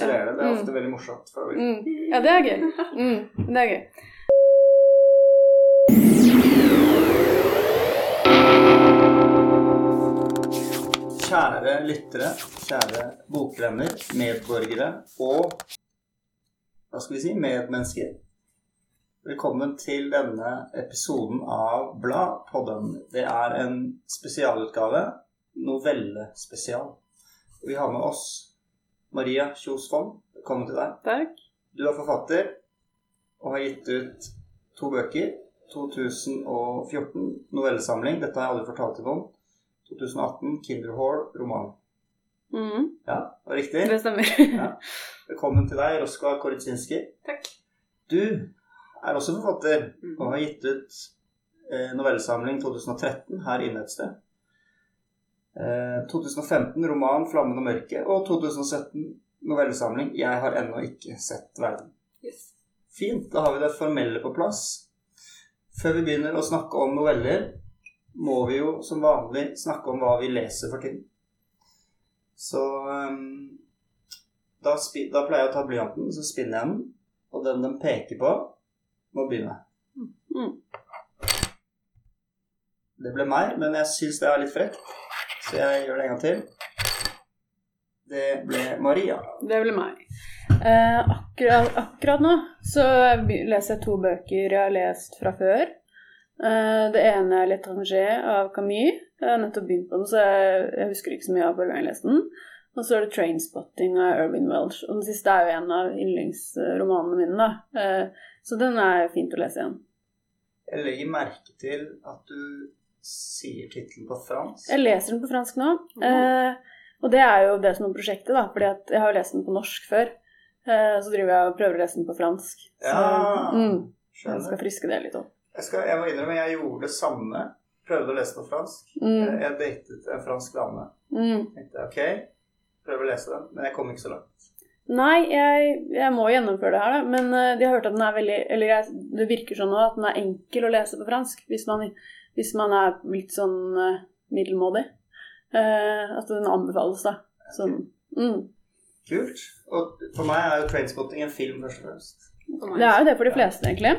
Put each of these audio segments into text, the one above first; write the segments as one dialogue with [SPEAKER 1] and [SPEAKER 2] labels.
[SPEAKER 1] sensurerer det. Det er
[SPEAKER 2] Mm.
[SPEAKER 1] ofte veldig morsomt.
[SPEAKER 2] Mm. Ja, det er gøy. Mm. Det er gøy.
[SPEAKER 1] Kjære lyttere, kjære bokvenner, medborgere og hva skal vi si medmennesker. Velkommen til denne episoden av Bladpodden. Det er en spesialutgave, novellespesial. Vi har med oss Maria Kjos Fonn. Velkommen til deg.
[SPEAKER 2] Takk.
[SPEAKER 1] Du er forfatter og har gitt ut to bøker. 2014 novellesamling. Dette har jeg aldri fortalt til noen. 2018 Kinderhall roman.
[SPEAKER 2] Mm.
[SPEAKER 1] Ja, det var riktig.
[SPEAKER 2] Det stemmer.
[SPEAKER 1] Ja. Velkommen til deg, Roskva Koritsinski.
[SPEAKER 2] Takk.
[SPEAKER 1] Du er også forfatter
[SPEAKER 2] Mm.
[SPEAKER 1] og har gitt ut eh, novellesamling 2013 her inne et sted. Eh, 2015 roman 'Flammen og mørket' og 2017 novellesamling 'Jeg har ennå ikke sett verden'.
[SPEAKER 2] Yes.
[SPEAKER 1] Fint, da har vi det formelle på plass. Før vi begynner å snakke om noveller, må vi jo som vanlig snakke om hva vi leser for tiden. Så um, da, da pleier jeg å ta blyanten, så spinner jeg den, og den den peker på, må begynne.
[SPEAKER 2] Mm.
[SPEAKER 1] Det ble meg, men jeg syns det er litt frekt, så jeg gjør det en gang til. Det ble Maria.
[SPEAKER 2] Det ble meg. Eh, akkurat, akkurat nå så leser jeg to bøker jeg har lest fra før. Eh, det ene er 'L'étranger' av Camus. Jeg har nettopp begynt på den, så jeg, jeg husker ikke så mye av forrige gang jeg leste den. Og så er det 'Trainspotting' av Irvin Welsh. Og den siste er jo en av yndlingsromanene mine. da. Eh, så den er fint å lese igjen.
[SPEAKER 1] Jeg legger merke til at du sier tittelen på fransk.
[SPEAKER 2] Jeg leser den på fransk nå. Eh, og det er jo det som er prosjektet, da. fordi jeg har jo lest den på norsk før. Eh, så driver jeg og prøver å lese den på fransk. Så,
[SPEAKER 1] Ja,
[SPEAKER 2] mm, jeg skal friske det litt opp.
[SPEAKER 1] Jeg, skal, jeg må innrømme, jeg gjorde det samme. Prøvde å lese på fransk.
[SPEAKER 2] Mm,
[SPEAKER 1] Jeg, jeg datet en fransk dame.
[SPEAKER 2] mm.
[SPEAKER 1] Tenkte ok, prøver å lese den, men jeg kom ikke så langt.
[SPEAKER 2] Nei, jeg, jeg må gjennomføre det her, da. Men uh, de har hørt at den er veldig Eller jeg, det virker sånn nå at den er enkel å lese på fransk hvis man, hvis man er litt sånn eh, middelmådig. Eh, at den anbefales, da. Sånn. Mm.
[SPEAKER 1] Kult. Og for meg er jo Trainspotting en film, først og fremst.
[SPEAKER 2] Det er jo det for de fleste, egentlig.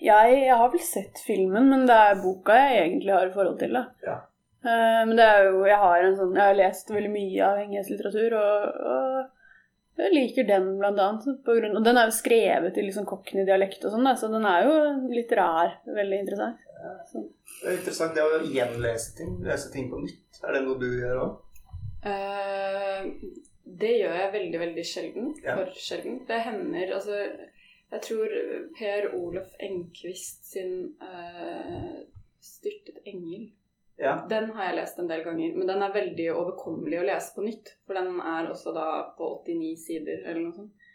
[SPEAKER 2] Jeg, jeg har vel sett filmen, men det er boka jeg egentlig har i forhold til. da.
[SPEAKER 1] Ja.
[SPEAKER 2] Eh, men det er jo, jeg har, en sånn, jeg har lest veldig mye avhengighetslitteratur, og, og jeg liker den blant annet. Grunn, og den er jo skrevet i liksom cockney-dialekt og sånn, så den er jo litterær. Veldig interessant.
[SPEAKER 1] Det er interessant det å gjenlese ting, lese ting på nytt. Er det noe du gjør òg?
[SPEAKER 3] Uh, det gjør jeg veldig, veldig sjelden.
[SPEAKER 1] Ja.
[SPEAKER 3] For sjelden. Det hender altså Jeg tror Per Olof Enquist sin uh, 'Styrtet engel'
[SPEAKER 1] Ja.
[SPEAKER 3] Den har jeg lest en del ganger, men den er veldig overkommelig å lese på nytt. For den er også da på 89 sider, eller noe sånt.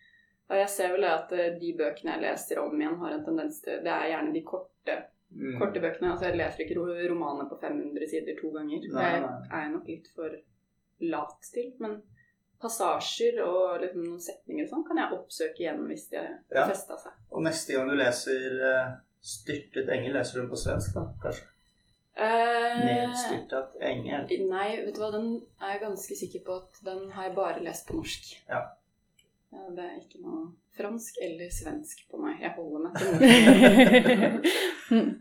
[SPEAKER 3] Og jeg ser vel at eh, de bøkene jeg leser om igjen, har en tendens til Det er gjerne de korte,
[SPEAKER 1] Mm.
[SPEAKER 3] korte bøkene. Altså jeg leser ikke ro- romaner på 500 sider to ganger.
[SPEAKER 1] Nei,
[SPEAKER 3] det er jeg nok litt for lat til. Men passasjer og liksom noen setninger og sånn kan jeg oppsøke igjen hvis de har
[SPEAKER 1] Ja.
[SPEAKER 3] festa seg.
[SPEAKER 1] Og neste gang du leser uh, 'Styrtet engel', leser du den på svensk, da? Kanskje?
[SPEAKER 3] Eh,
[SPEAKER 1] Nedstyrtet engel.
[SPEAKER 3] nei, vet du hva, den er jeg ganske sikker på at den har jeg bare lest på norsk.
[SPEAKER 1] Ja.
[SPEAKER 3] Ja, Det er ikke noe fransk eller svensk på meg. Jeg holder meg til norsk.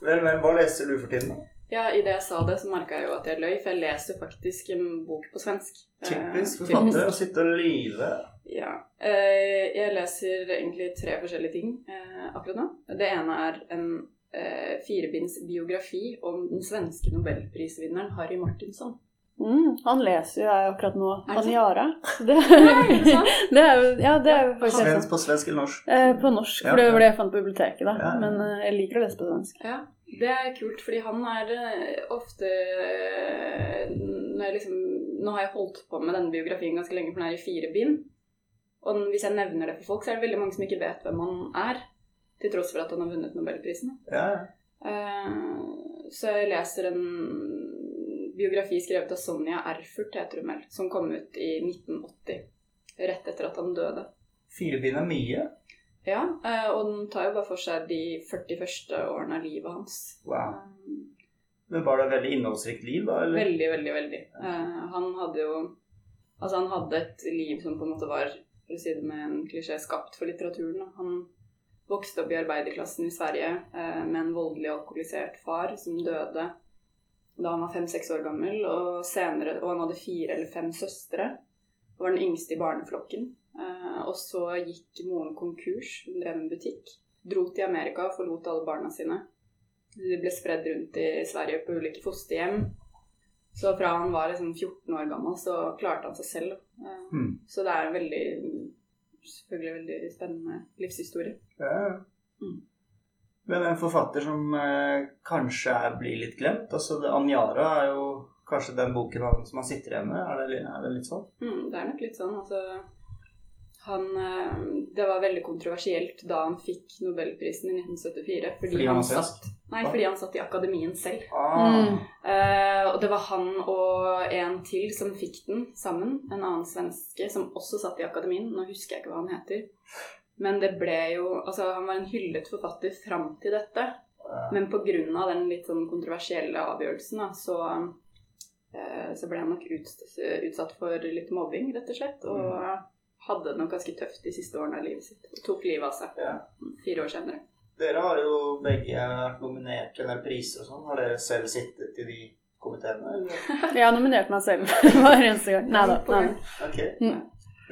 [SPEAKER 1] Vel, vel, hva leser du for tiden? da?
[SPEAKER 3] Ja, Idet jeg sa det, så merka jeg jo at jeg løy, for jeg leser faktisk en bok på svensk. Eh,
[SPEAKER 1] Typisk
[SPEAKER 3] typisk.
[SPEAKER 1] forfatter å sitte og lyve.
[SPEAKER 3] Ja. Eh, jeg leser egentlig tre forskjellige ting eh, akkurat nå. Det ene er en eh, firebinds biografi om den svenske nobelprisvinneren Harry Martinsson.
[SPEAKER 2] Mm, han leser jo jeg akkurat nå.
[SPEAKER 3] Han det?
[SPEAKER 2] Aniara. Det,
[SPEAKER 3] det
[SPEAKER 2] er jo Ja, det er jo faktisk
[SPEAKER 1] Svensk på svensk eller norsk?
[SPEAKER 2] Eh, på norsk, for det var det jeg fant på biblioteket. da.
[SPEAKER 1] Ja, ja.
[SPEAKER 2] Men eh, jeg liker å lese på svensk.
[SPEAKER 3] Ja, det er kult, fordi han er eh, ofte eh, når jeg liksom, Nå har jeg holdt på med denne biografien ganske lenge, for den er i fire bind. Og hvis jeg nevner det for folk, så er det veldig mange som ikke vet hvem han er. Til tross for at han har vunnet nobelprisen.
[SPEAKER 1] Ja, ja.
[SPEAKER 3] Eh, så jeg leser en biografi skrevet av Sonja Erfurt, heter hun vel, som kom ut i 1980. Rett etter at han døde.
[SPEAKER 1] Fire bind er mye.
[SPEAKER 3] Ja, eh, og den tar jo bare for seg de 40 første årene av livet hans.
[SPEAKER 1] Wow.
[SPEAKER 3] Eh,
[SPEAKER 1] Men var det et veldig innholdsrikt liv, da? Eller?
[SPEAKER 3] Veldig, veldig, veldig. Ja. han hadde jo Altså, han hadde et liv som på en måte var for å si det med en klisjé, skapt for litteraturen. Han vokste opp i arbeiderklassen i Sverige eh, med en voldelig alkoholisert far som døde da han var fem-seks år gammel, og senere, og han hadde fire eller fem søstre. Og var den yngste i barneflokken. Eh, og så gikk moren konkurs, hun drev en butikk. Dro til Amerika og forlot alle barna sine. De ble spredd rundt i Sverige på ulike fosterhjem. Så fra han var liksom 14 år gammel, så klarte han seg selv.
[SPEAKER 1] Hmm.
[SPEAKER 3] Så det er en veldig selvfølgelig veldig spennende livshistorie.
[SPEAKER 1] Ja.
[SPEAKER 3] Mm.
[SPEAKER 1] Men en forfatter som eh, kanskje er, blir litt glemt altså det, Anjara er jo kanskje den boken han, som han sitter igjen med. Er det, er det litt sånn?
[SPEAKER 3] Mm, det er nok litt sånn, altså han, eh, Det var veldig kontroversielt da han fikk Nobelprisen i 1974. Fordi,
[SPEAKER 1] Fordi han
[SPEAKER 3] han satt, nei, fordi han satt i akademien selv.
[SPEAKER 1] Ah,
[SPEAKER 2] Mm.
[SPEAKER 3] Eh, og det var han og en til som fikk den sammen. En annen svenske som også satt i akademien. Nå husker jeg ikke hva han heter. Men det ble jo Altså, han var en hyllet forfatter fram til dette. Men pga. den litt sånn kontroversielle avgjørelsen, da, så, eh, så ble han nok utsatt for litt mobbing, rett og slett. Og hadde det nok ganske tøft de siste årene av livet sitt. Og tok livet av seg
[SPEAKER 1] Ja.
[SPEAKER 3] fire år senere.
[SPEAKER 1] Dere har jo begge vært nominert til en del priser og sånn. Har dere selv sittet i de komiteene, eller?
[SPEAKER 2] Jeg har nominert meg selv hver eneste gang. Nei da.
[SPEAKER 1] Okay.
[SPEAKER 2] Mm.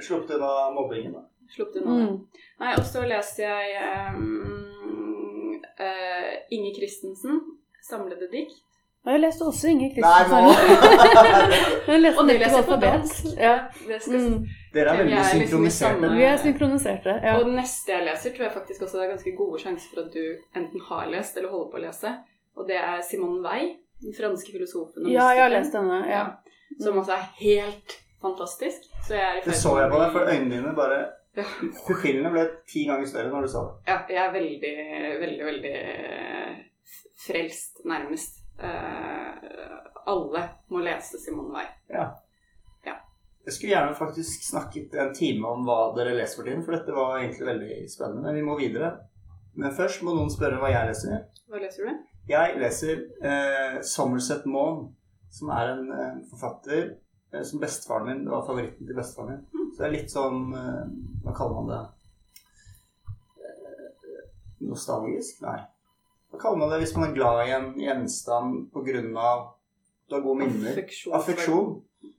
[SPEAKER 1] Sluppet unna mobbingen, da.
[SPEAKER 3] Slupp det nå.
[SPEAKER 2] Mm.
[SPEAKER 3] Nei, og så leste jeg um, uh, Inge Christensen, samlede dikt.
[SPEAKER 2] Og jeg leste også
[SPEAKER 1] nå!
[SPEAKER 2] Christensen. Leste
[SPEAKER 3] Og du
[SPEAKER 2] leste
[SPEAKER 3] jeg på dansk.
[SPEAKER 2] Ja.
[SPEAKER 3] Det skal
[SPEAKER 2] Mm.
[SPEAKER 1] Dere er
[SPEAKER 3] Vi
[SPEAKER 1] veldig
[SPEAKER 3] synkroniserte. liksom
[SPEAKER 1] synkroniserte.
[SPEAKER 3] samme-
[SPEAKER 2] Vi er synkroniserte. Ja.
[SPEAKER 3] Og det neste jeg leser, tror jeg faktisk også det er ganske gode sjanser for at du enten har lest eller holder på å lese. Og det er Simone Weil, den franske filosofen
[SPEAKER 2] ja, jeg har lest denne. Ja.
[SPEAKER 3] Som også er helt fantastisk. Så jeg er i
[SPEAKER 1] Det så jeg på deg, for øynene dine bare
[SPEAKER 3] Ja.
[SPEAKER 1] Pupillene ble ti ganger større når du sa det.
[SPEAKER 3] Ja, jeg er veldig, veldig, veldig frelst, nærmest. Eh, alle må lese Simone Weil.
[SPEAKER 1] Jeg skulle gjerne faktisk snakket en time om hva dere leser for tiden, for dette var egentlig veldig spennende. Men vi må videre. Men først må noen spørre hva jeg leser.
[SPEAKER 3] Hva leser du?
[SPEAKER 1] Jeg leser eh, Somerset Maugham, som er en eh, forfatter som bestefaren min Det var favoritten til bestefaren min. Så det er litt sånn eh, Hva kaller man det? Eh, nostalgisk? Nei. Hva kaller man det hvis man er glad i en gjenstand av du har gode minner?
[SPEAKER 3] Affeksjon.
[SPEAKER 1] Affeksjon.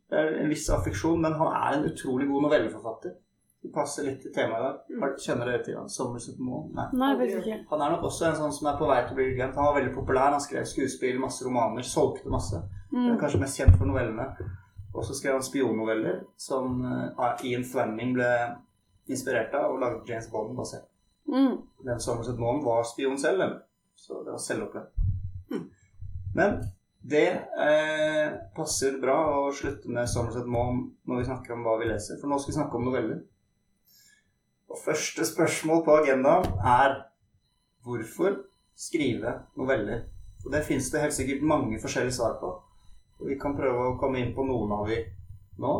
[SPEAKER 1] Det er en viss affeksjon, men han er en utrolig god novelleforfatter. Det passer litt til temaet i dag. Har- Kjenner dere til han? Maugham? Nei.
[SPEAKER 2] Nei, faktisk ikke.
[SPEAKER 1] Han er nok også en sånn som er på vei til å bli glemt. Han var veldig populær. Han skrev skuespill, masse romaner, solgte masse.
[SPEAKER 2] Mm.
[SPEAKER 1] er kanskje mest kjent for novellene. Og så skrev han spionnoveller som uh, Ian Fleming ble inspirert av og laget James Bond basert.
[SPEAKER 2] Mm.
[SPEAKER 1] Den Somerset Maugham var spion selv, den. så det var selvopplevd. Men det eh, passer bra å slutte med Somerset Maugham når vi snakker om hva vi leser, for nå skal vi snakke om noveller. Og første spørsmål på agendaen er hvorfor skrive noveller? Og det fins det helt sikkert mange forskjellige svar på. Vi kan prøve å komme inn på noen av de nå.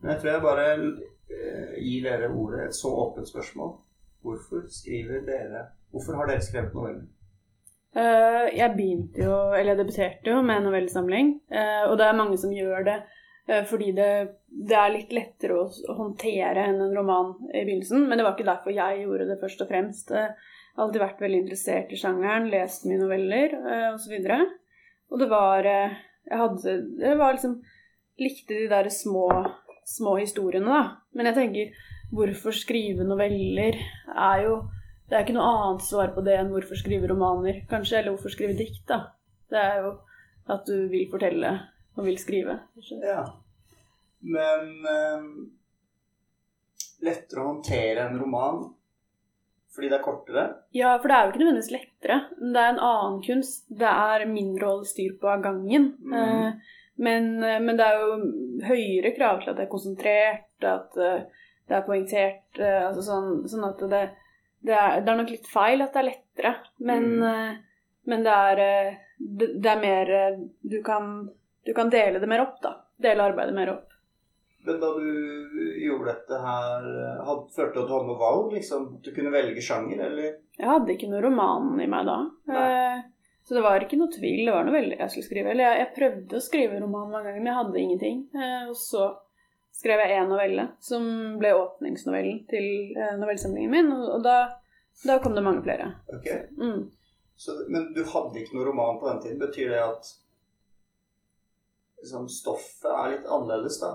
[SPEAKER 1] Men jeg tror jeg bare eh, gir dere ordet et så åpent spørsmål. Hvorfor skriver dere Hvorfor har dere skrevet noveller?
[SPEAKER 2] Uh, jeg begynte jo, eller jeg debuterte jo med en novellesamling, Uh, og det er mange som gjør det uh, fordi det, det er litt lettere å, å håndtere enn en roman i begynnelsen, men det var ikke derfor jeg gjorde det først og fremst. Eh, Jeg har alltid vært veldig interessert i sjangeren, lest mye noveller uh, osv. Og, så og det var eh, Jeg hadde Jeg var liksom Likte de der små, små historiene, da. Men jeg tenker, hvorfor skrive noveller er jo det er ikke noe annet svar på det enn hvorfor skrive romaner, kanskje, eller hvorfor skrive dikt, da. Det er jo at du vil fortelle og vil skrive. kanskje.
[SPEAKER 1] Ja. Men um, lettere å håndtere en roman fordi det er kortere.
[SPEAKER 2] Ja, for det er jo ikke nødvendigvis lettere. Det er en annen kunst. Det er mindre å holde styr på av gangen.
[SPEAKER 1] Mm.
[SPEAKER 2] Eh, men, men det er jo høyere krav til at det er konsentrert, at eh, det er poengtert. eh, altså sånn, sånn at det, det, er, det er nok litt feil at det er lettere, men,
[SPEAKER 1] mm.
[SPEAKER 2] eh, men det er eh, det, er mer eh, du kan, du kan dele det mer opp, da. Dele arbeidet mer opp.
[SPEAKER 1] Men da du gjorde dette her, had, følte du at du hadde noe valg? liksom? At du kunne velge sjanger, eller?
[SPEAKER 2] Jeg hadde ikke noe roman i meg da. Eh, Så det var ikke noe tvil. Det var noe veldig jeg skulle skrive. Eller jeg, jeg prøvde å skrive roman mange ganger, men jeg hadde ingenting. Eh, Og så skrev jeg én novelle som ble åpningsnovellen til eh, novellesamlingen min, og, og da, da kom det mange flere.
[SPEAKER 1] Ok.
[SPEAKER 2] Mm.
[SPEAKER 1] Så, men du hadde ikke noen roman på den tiden. Betyr det at liksom, stoffet er litt annerledes, da?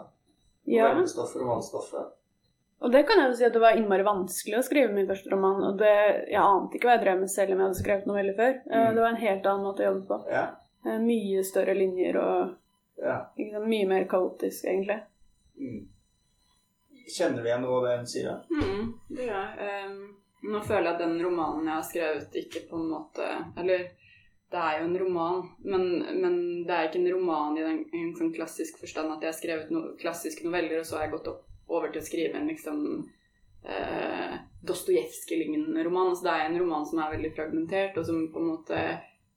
[SPEAKER 2] Ja.
[SPEAKER 1] Varmestoffer og vannstoffet.
[SPEAKER 2] Og det kan jeg jo si at det var innmari vanskelig å skrive min første roman. Og det, jeg ante ikke hva jeg drev med selv om jeg hadde skrevet noveller før. Eh,
[SPEAKER 1] Mm.
[SPEAKER 2] Det var en helt annen måte å jobbe på.
[SPEAKER 1] Ja.
[SPEAKER 2] Eh, Mye større linjer og
[SPEAKER 1] ja.
[SPEAKER 2] ikke sant, mye mer kaotisk, egentlig.
[SPEAKER 1] Mm. Kjenner du igjen noe av det hun sier?
[SPEAKER 3] Mm, det gjør jeg. Um, nå føler jeg at den romanen jeg har skrevet, ikke på en måte Eller det er jo en roman, men, men det er ikke en roman i den, en sånn klassisk forstand at jeg har skrevet no, klassiske noveller, og så har jeg gått over til å skrive en liksom eh, Dostojevskij-lignende roman. Altså, det er en roman som er veldig fragmentert, og som på måte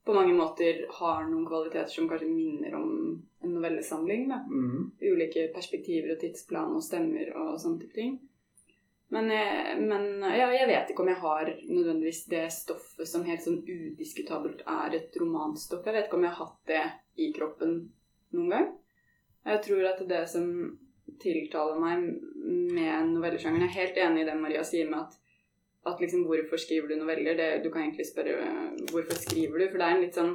[SPEAKER 3] på mange måter har noen kvaliteter som kanskje minner om en novellesamling.
[SPEAKER 1] Mm.
[SPEAKER 3] ulike perspektiver og tidsplan og stemmer og sånne type ting. Men, jeg, men ja, jeg vet ikke om jeg har nødvendigvis det stoffet som helt sånn udiskutabelt er et romanstoff. Jeg vet ikke om jeg har hatt det i kroppen noen gang. Jeg tror at det som tiltaler meg med novellesjangeren Jeg er helt enig i det Maria sier med at, at liksom hvorfor skriver du noveller? Det, du kan egentlig spørre hvorfor skriver du? For det er en litt sånn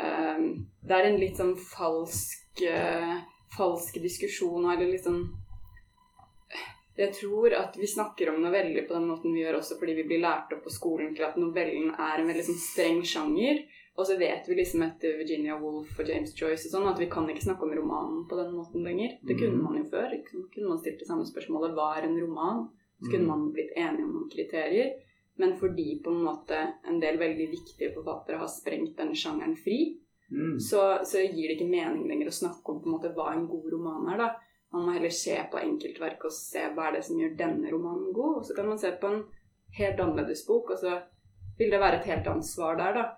[SPEAKER 3] uh, Det er en litt sånn falsk uh, falsk diskusjon eller litt sånn Jeg tror at vi snakker om noveller på den måten vi gjør også fordi vi blir lært opp på skolen til at novellen er en veldig sånn streng sjanger. Og så vet vi liksom etter Virginia Woolf og James Joyce og sånn at vi kan ikke snakke om romanen på den måten lenger. Det kunne man jo før. Liksom. Kunne man stilt det samme spørsmålet hva er en roman? Så kunne man blitt enige om noen kriterier. Men fordi på en måte en del veldig viktige forfattere har sprengt den sjangeren fri,
[SPEAKER 1] Mm.
[SPEAKER 3] så, så gir det ikke mening lenger å snakke om på en måte hva en god roman er. da. Man må heller se på enkeltverk og se hva er det som gjør denne romanen god. Og så kan man se på en helt annerledes bok, og så vil det være et helt annet svar der, da.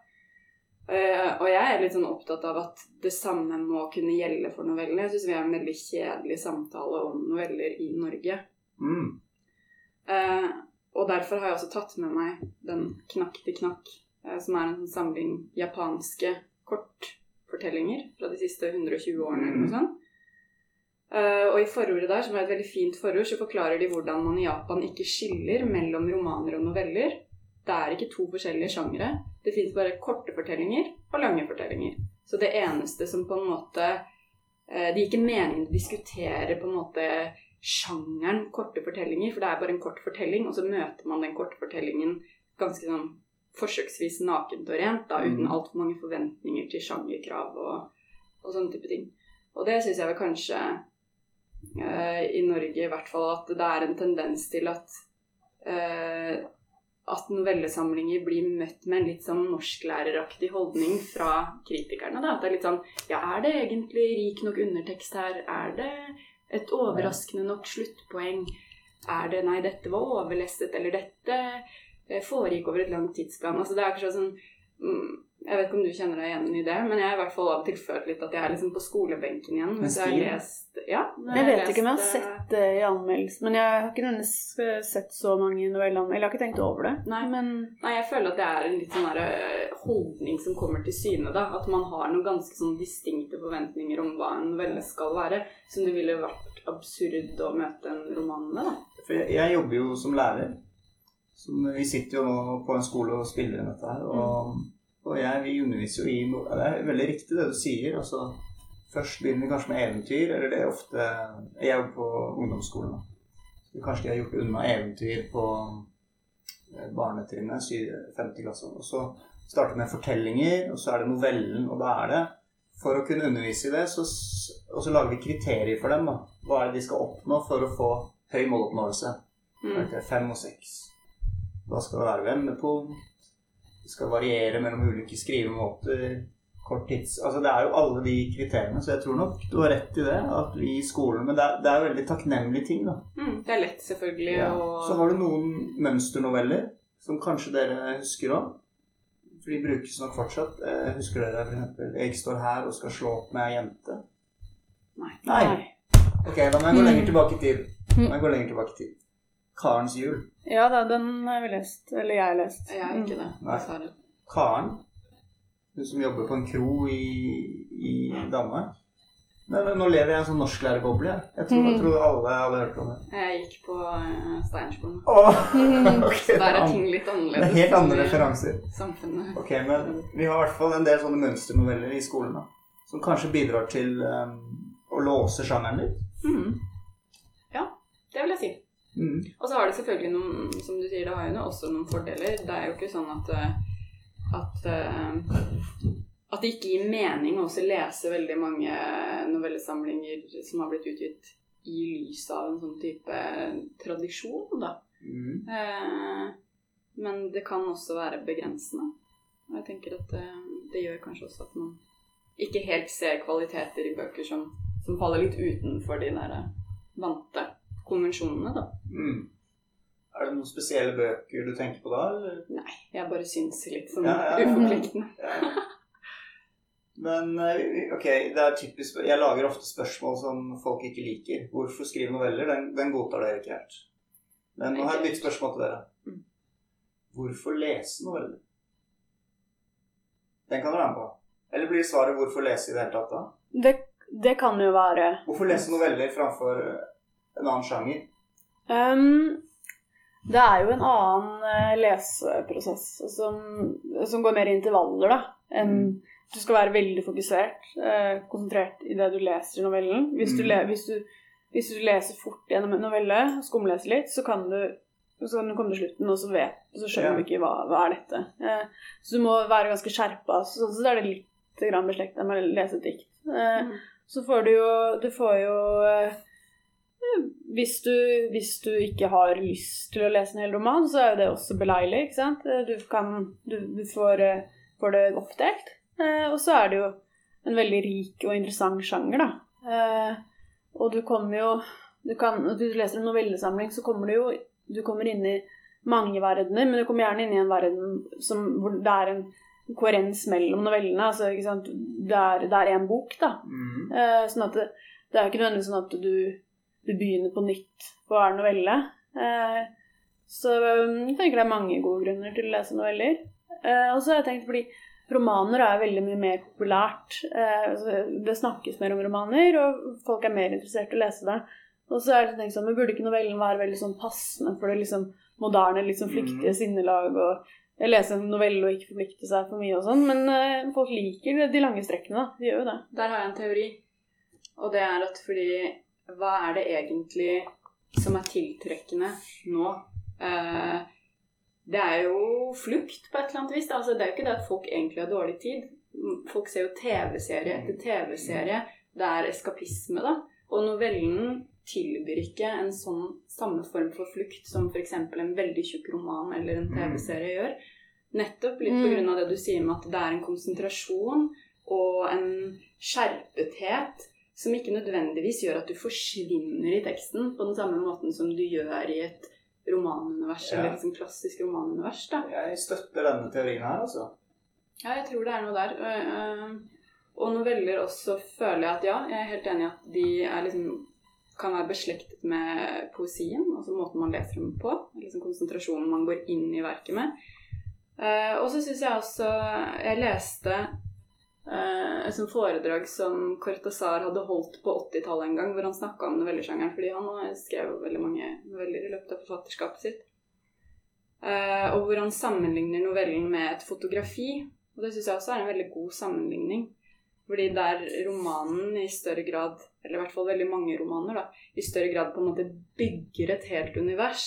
[SPEAKER 3] Uh, og jeg er litt sånn opptatt av at det samme må kunne gjelde for novellene. Jeg syns vi har en veldig kjedelig samtale om noveller i Norge.
[SPEAKER 1] Mm.
[SPEAKER 3] Uh, og derfor har jeg også tatt med meg den Knakk til knakk, uh, som er en sånn samling japanske kortfortellinger fra de siste 120 årene eller noe sånt. Eh, og i forordet der, som er et veldig fint forord, så forklarer de hvordan man i Japan ikke skiller mellom romaner og noveller. Det er ikke to forskjellige sjangere. Det fins bare korte fortellinger og lange fortellinger. Så det eneste som på en måte eh, Det gir ikke mening å diskutere på en måte sjangeren korte fortellinger, for det er bare en kort fortelling, og så møter man den korte fortellingen ganske sånn forsøksvis nakent og rent, da, uten
[SPEAKER 1] Mm.
[SPEAKER 3] altfor mange forventninger til sjangerkrav og, og sånne type ting. Og det syns jeg vel kanskje i Norge i hvert fall at det er en tendens til at eh, at novellesamlinger blir møtt med en litt sånn norsklæreraktig holdning fra kritikerne. Da. At det er litt sånn Ja, er det egentlig rik nok undertekst her? Er det et overraskende nok sluttpoeng? Er det Nei, dette var overlesset, eller dette eh, foregikk over et langt tidsplan. Altså det er akkurat sånn mm, Jeg vet ikke om du kjenner deg igjen i det, men jeg har i hvert fall av og til følt litt at jeg er liksom på skolebenken igjen. Hvis jeg har lest Ja. jeg,
[SPEAKER 2] Jeg
[SPEAKER 3] vet
[SPEAKER 2] vet ikke om jeg har
[SPEAKER 3] eh,
[SPEAKER 2] sett det i anmeldelsen, men jeg har ikke nødvendigvis sett så mange novelleanmeldelser. Jeg har ikke tenkt over det.
[SPEAKER 3] Nei.
[SPEAKER 2] Men
[SPEAKER 3] Nei, jeg føler at det er en litt sånn eh, holdning som kommer til syne. da, At man har noen ganske sånn distinkte forventninger om hva en novelle skal være. Som det ville vært absurd å møte en roman med. da.
[SPEAKER 1] For jeg, jeg jobber jo som lærer. Som, vi sitter jo nå på en skole og spiller inn dette her. Og, og jeg, vi underviser jo i noe Det er veldig riktig det du sier. altså Først begynner vi kanskje med eventyr, eller det er ofte Jeg jobber på ungdomsskolen. Så kanskje de har gjort unna eventyr på eh, barnetrinnet, 50 klasse. Og så starter vi med fortellinger, og så er det novellen, og da er det For å kunne undervise i det, så, og så lager vi kriterier for dem. da. Hva er det de skal oppnå for å få høy måloppnåelse?
[SPEAKER 3] Mm.
[SPEAKER 1] Fem og seks. Da skal det være vendepunkt. Det skal variere mellom ulike skrivemåter. Kort tids... Altså det er jo alle de kriteriene, så jeg tror nok du har rett i det. At vi i skolen Men det er, det er jo veldig takknemlige ting, da.
[SPEAKER 3] Mm, det er lett, selvfølgelig,
[SPEAKER 1] Ja.
[SPEAKER 3] Og...
[SPEAKER 1] Så har du noen mønsternoveller som kanskje dere husker òg. For de brukes nok fortsatt. Eh, husker dere f.eks. 'Jeg står her og skal slå opp med ei jente'?
[SPEAKER 3] Nei.
[SPEAKER 1] Nei. Ok, da må jeg gå lenger tilbake i tid. Da må jeg gå lenger tilbake i tid. Karens jul.
[SPEAKER 2] Ja da, den har vi lest. Eller jeg har lest.
[SPEAKER 3] Jeg har ikke det.
[SPEAKER 1] Nei. Karen, hun som jobber på en kro i, i Danmark. Nei, men nå lever jeg i en sånn norsklærerboble. jeg. Jeg tror, jeg tror alle hadde hørt om det.
[SPEAKER 3] Jeg gikk på uh, Steinerskolen.
[SPEAKER 1] Oh, okay,
[SPEAKER 3] Så der er ting litt annerledes.
[SPEAKER 1] Det er helt andre referanser.
[SPEAKER 3] Samfunnet.
[SPEAKER 1] Ok, men vi har i hvert fall en del sånne mønsternoveller i skolen da, som kanskje bidrar til um, å låse sjangeren litt.
[SPEAKER 3] Mm. Ja, det vil jeg si.
[SPEAKER 1] Mm.
[SPEAKER 3] Og så har det selvfølgelig noen, som du sier, det har jo også noen fordeler. Det er jo ikke sånn at eh, at, eh, at det ikke gir mening å også lese veldig mange novellesamlinger som har blitt utgitt i lys av en sånn type tradisjon, da.
[SPEAKER 1] Mm.
[SPEAKER 3] Eh, men det kan også være begrensende. Og jeg tenker at det, det gjør kanskje også at man ikke helt ser kvaliteter i bøker som, som faller litt utenfor de der vante konvensjonene, da.
[SPEAKER 1] Mm. Er det noen spesielle bøker du tenker på da? Eller?
[SPEAKER 3] Nei, jeg bare synser litt sånn
[SPEAKER 1] Ja, ja, ja.
[SPEAKER 3] uforpliktende.
[SPEAKER 1] Ja. Men eh, ok, det er typisk Jeg lager ofte spørsmål som folk ikke liker. Hvorfor skrive noveller? Den, den godtar dere ikke helt. Men nå har jeg et nytt spørsmål til dere.
[SPEAKER 3] Mm.
[SPEAKER 1] Hvorfor lese noveller? Den kan dere være med på. Eller blir svaret 'hvorfor lese' i det hele tatt da?
[SPEAKER 2] Det, det kan jo være
[SPEAKER 1] Hvorfor lese noveller framfor en annen sjanger?
[SPEAKER 2] Um, det er jo en annen eh, leseprosess som, som går mer i intervaller, da. Enn du skal være veldig fokusert, eh, konsentrert i det du leser i novellen. Hvis du,
[SPEAKER 1] Mm.
[SPEAKER 2] le, hvis du, hvis du leser fort gjennom en novelle, skumleser litt, så kan du så kan du komme til slutten, og så, vet, så skjønner
[SPEAKER 1] Ja.
[SPEAKER 2] du ikke hva, hva er dette. Eh, så du må være ganske skjerpa. Så, så er det litt beslekta med å lese et dikt. Eh,
[SPEAKER 3] Mm.
[SPEAKER 2] så får du jo Du får jo eh, hvis du, hvis du ikke har lyst til å lese en hel roman, så er jo det også beleilig. ikke sant? Du, kan, du, du får, eh, får det oppdelt. Eh, og så er det jo en veldig rik og interessant sjanger, da. Eh, og du kommer jo du kan, Når du leser en novellesamling, så kommer du jo du kommer inn i mange verdener, men du kommer gjerne inn i en verden som, hvor det er en koherens mellom novellene. altså ikke sant? Det er, en bok, da.
[SPEAKER 1] Mm.
[SPEAKER 2] Eh, sånn at det, det er jo ikke nødvendigvis sånn at du, du begynner på nytt på hver novelle. Eh, så um, jeg tenker det er mange gode grunner til å lese noveller. Eh, og så har jeg tenkt fordi romaner er veldig mye mer populært. Eh, altså, det snakkes mer om romaner, og folk er mer interessert i å lese det. Og så er det tenkt sånn, men burde ikke novellen være veldig sånn passende for det liksom moderne, liksom flyktige
[SPEAKER 1] Mhm.
[SPEAKER 2] sinnelag og jeg leser en novelle og ikke forplikte seg for mye og sånn, men uh, folk liker de lange strekkene, da. De gjør jo det.
[SPEAKER 3] Der har jeg en teori, og det er at fordi Hva er det egentlig som er tiltrekkende nå? Eh, det er jo flukt på et eller annet vis. Altså, det er jo ikke det at folk egentlig har dårlig tid. Folk ser jo TV-serie etter TV-serie. Det er eskapisme, da. Og novellen tilbyr ikke en sånn samme form for flukt som f.eks. en veldig tjukk roman eller en TV-serie gjør. Nettopp litt på
[SPEAKER 2] Mm.
[SPEAKER 3] grunn av det du sier med at det er en konsentrasjon og en skjerpethet som ikke nødvendigvis gjør at du forsvinner i teksten på den samme måten som du gjør i et romanunivers,
[SPEAKER 1] Ja.
[SPEAKER 3] eller liksom klassisk romanunivers. da.
[SPEAKER 1] Jeg støtter denne teorien her, altså.
[SPEAKER 3] Ja, jeg tror det er noe der. Øh, Og noveller også føler jeg at ja, jeg er helt enig i at de er liksom kan være beslektet med poesien, altså måten man leser dem på. liksom Konsentrasjonen man går inn i verket med. Eh, og så syns jeg også Jeg leste eh, som foredrag som Cortazar hadde holdt på 80-tallet en gang, hvor han snakka om novellesjangeren, fordi han har skrevet veldig mange noveller i løpet av forfatterskapet sitt. Uh, og hvor han sammenligner novellen med et fotografi. Og det syns jeg også er en veldig god sammenligning. Fordi der romanen i større grad, eller i hvert fall veldig mange romaner, da, i større grad på en måte bygger et helt univers,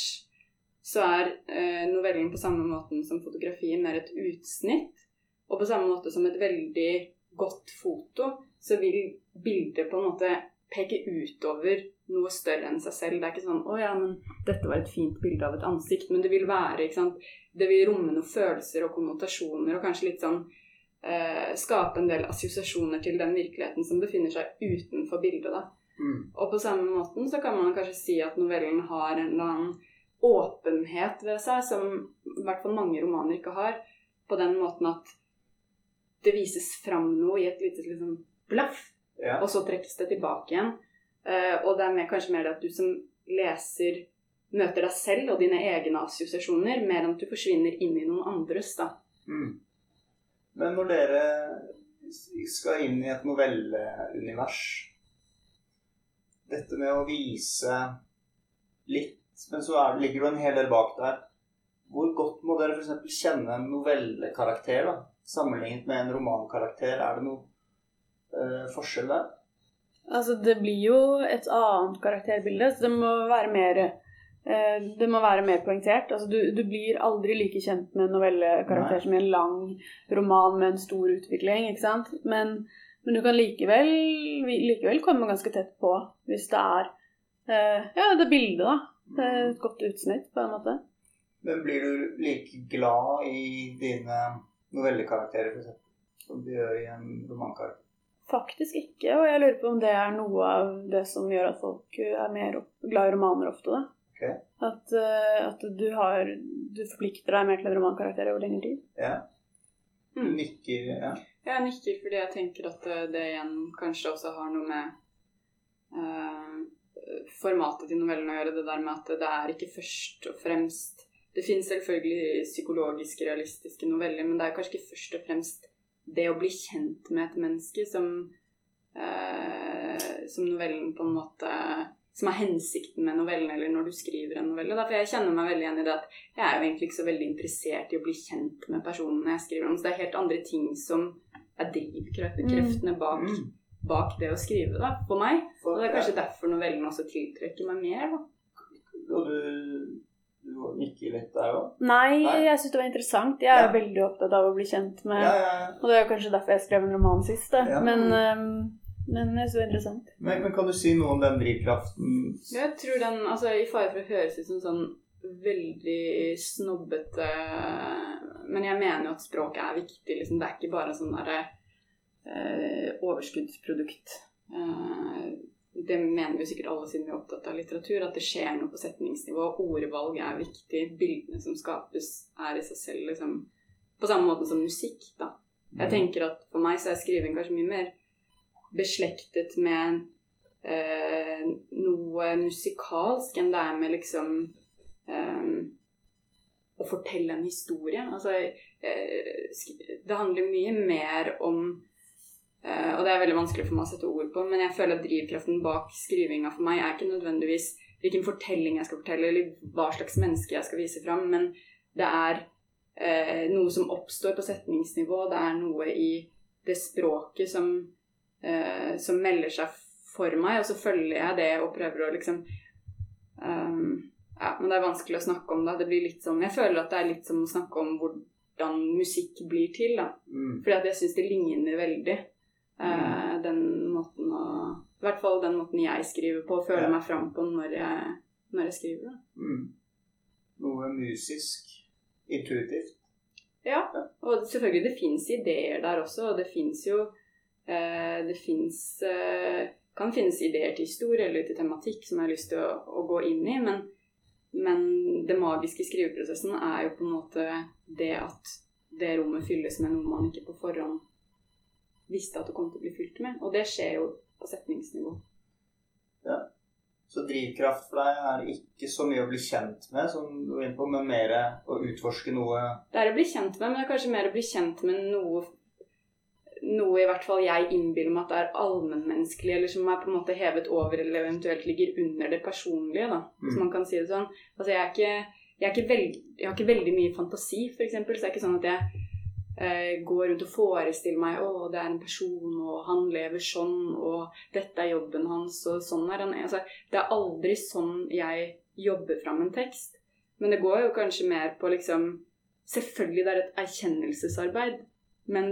[SPEAKER 3] så er uh, novellen på samme måten som fotografiet mer et utsnitt. Og på samme måte som et veldig godt foto, så vil bildet på en måte peke utover noe større enn seg selv. Det er ikke sånn 'Å ja, men dette var et fint bilde av et ansikt', men det vil være, ikke sant Det vil romme noen følelser og konnotasjoner og kanskje litt sånn eh, Skape en del assosiasjoner til den virkeligheten som befinner seg utenfor bildet, da.
[SPEAKER 1] Mm.
[SPEAKER 3] Og på samme måten så kan man kanskje si at novellen har en eller annen åpenhet ved seg som i hvert fall mange romaner ikke har. På den måten at det vises fram noe i et lite liksom blaff,
[SPEAKER 1] Ja.
[SPEAKER 3] og så trekkes det tilbake igjen. Uh, og det er mer, kanskje mer det at du som leser møter deg selv og dine egne assosiasjoner, mer enn at du forsvinner inn i noen andres. da.
[SPEAKER 1] Mm. Men når dere skal inn i et novelleunivers, dette med å vise litt, men så er, ligger det en hel del bak der. Hvor godt må dere f.eks. kjenne en novellekarakter da, sammenlignet med en romankarakter? Er det noe eh, forskjell der?
[SPEAKER 2] Altså, det blir jo et annet karakterbilde, så det må være mer eh, det må være mer poengtert. Altså, du, du blir aldri like kjent med en novellekarakter
[SPEAKER 1] Nei.
[SPEAKER 2] som i en lang roman med en stor utvikling, ikke sant? Men, men du kan likevel, likevel komme ganske tett på hvis det er eh, Ja, det bildet, da. Det er et godt utsnitt, på en måte.
[SPEAKER 1] Men blir du like glad i dine novellekarakterer, f.eks., som du gjør i en romankarakter?
[SPEAKER 2] Faktisk ikke, og jeg lurer på om det er noe av det som gjør at folk er mer glad i romaner ofte. da.
[SPEAKER 1] Ok.
[SPEAKER 2] At, eh, at du har Du forplikter deg mer til en romankarakter over lengre tid.
[SPEAKER 1] Ja. Du
[SPEAKER 3] Mm.
[SPEAKER 1] nikker, ja.
[SPEAKER 3] Jeg nikker fordi jeg tenker at eh, det igjen kanskje også har noe med eh, formatet til novellen å gjøre. Det der med at det er ikke først og fremst Det finnes selvfølgelig psykologisk realistiske noveller, men det er kanskje ikke først og fremst det å bli kjent med et menneske som, eh, som novellen på en måte Som er hensikten med novellen, eller når du skriver en novelle. Da. For jeg kjenner meg veldig igjen i det at jeg er jo egentlig ikke så veldig interessert i å bli kjent med personene jeg skriver om. Så det er helt andre ting som er drivkreftene bak,
[SPEAKER 1] Mm.
[SPEAKER 3] bak det å skrive, da, for meg. Og det er kanskje derfor novellen også tiltrekker meg mer, da.
[SPEAKER 1] Når du, du nikker litt der òg?
[SPEAKER 2] Nei,
[SPEAKER 1] Nei.
[SPEAKER 2] jeg syns det var interessant. Jeg er
[SPEAKER 1] Ja.
[SPEAKER 2] veldig opptatt av å bli kjent med
[SPEAKER 1] Ja, ja, ja.
[SPEAKER 2] Og det er jo kanskje derfor jeg skrev en roman sist, da.
[SPEAKER 1] Ja.
[SPEAKER 2] Men, um, men jeg syns det var interessant.
[SPEAKER 1] Men, men kan du si noe om den drivkraften?
[SPEAKER 3] Jeg tror den, altså I fare for å høres ut som sånn veldig snobbete Men jeg mener jo at språket er viktig. Liksom. Det er ikke bare sånn derre eh, overskuddsprodukt. Eh, det mener jo sikkert alle siden vi er opptatt av litteratur, at det skjer noe på setningsnivå. Ordvalg er viktig. Bildene som skapes, er i seg selv liksom På samme måte som musikk, da. Jeg tenker at for meg så er skriving kanskje mye mer beslektet med eh, noe musikalsk enn det er med liksom eh, å fortelle en historie. Altså, eh, det handler mye mer om Og det er veldig vanskelig for meg å sette ord på, men jeg føler at drivkraften bak skrivinga for meg er ikke nødvendigvis hvilken fortelling jeg skal fortelle, eller hva slags menneske jeg skal vise fram, men det er eh, noe som oppstår på setningsnivå. Det er noe i det språket som, eh, som melder seg for meg, og så følger jeg det og prøver å liksom um, Ja, men det er vanskelig å snakke om det. Det blir litt som Jeg føler at det er litt som å snakke om hvordan musikk blir til, da.
[SPEAKER 1] Mm.
[SPEAKER 3] Fordi at jeg syns det ligner veldig. Eh, den måten å I hvert fall den måten jeg skriver på, føler
[SPEAKER 1] Ja.
[SPEAKER 3] meg fram på når jeg, når jeg skriver.
[SPEAKER 1] Mm. Noe musisk. Intuitivt.
[SPEAKER 3] Ja, og selvfølgelig det fins ideer der også, og det fins jo eh, Det fins eh, Kan finnes ideer til historie eller til tematikk som jeg har lyst til å, å gå inn i, men, men det magiske i skriveprosessen er jo på en måte det at det rommet fylles med noe man ikke på forhånd visste at det kom til å bli fylt med. Og det skjer jo på setningsnivå. Ja.
[SPEAKER 1] Så drivkraft for deg er ikke så mye å bli kjent med, som du er inne på, men mer å utforske noe
[SPEAKER 3] Det er å bli kjent med, men det er kanskje mer å bli kjent med noe Noe i hvert fall jeg innbiller meg at det er allmennmenneskelig, eller som er på en måte hevet over, eller eventuelt ligger under det personlige, da.
[SPEAKER 1] Mm.
[SPEAKER 3] Så man kan si det sånn. Altså, jeg er ikke jeg, er veld, jeg har ikke veldig mye fantasi, eksempel, så det er ikke sånn at jeg eh, går rundt og forestiller meg å, det er en person, og han lever sånn, og dette er jobben hans, og sånn er han. Altså, det er aldri sånn jeg jobber fram en tekst. Men det går jo kanskje mer på liksom Selvfølgelig det er et erkjennelsesarbeid, men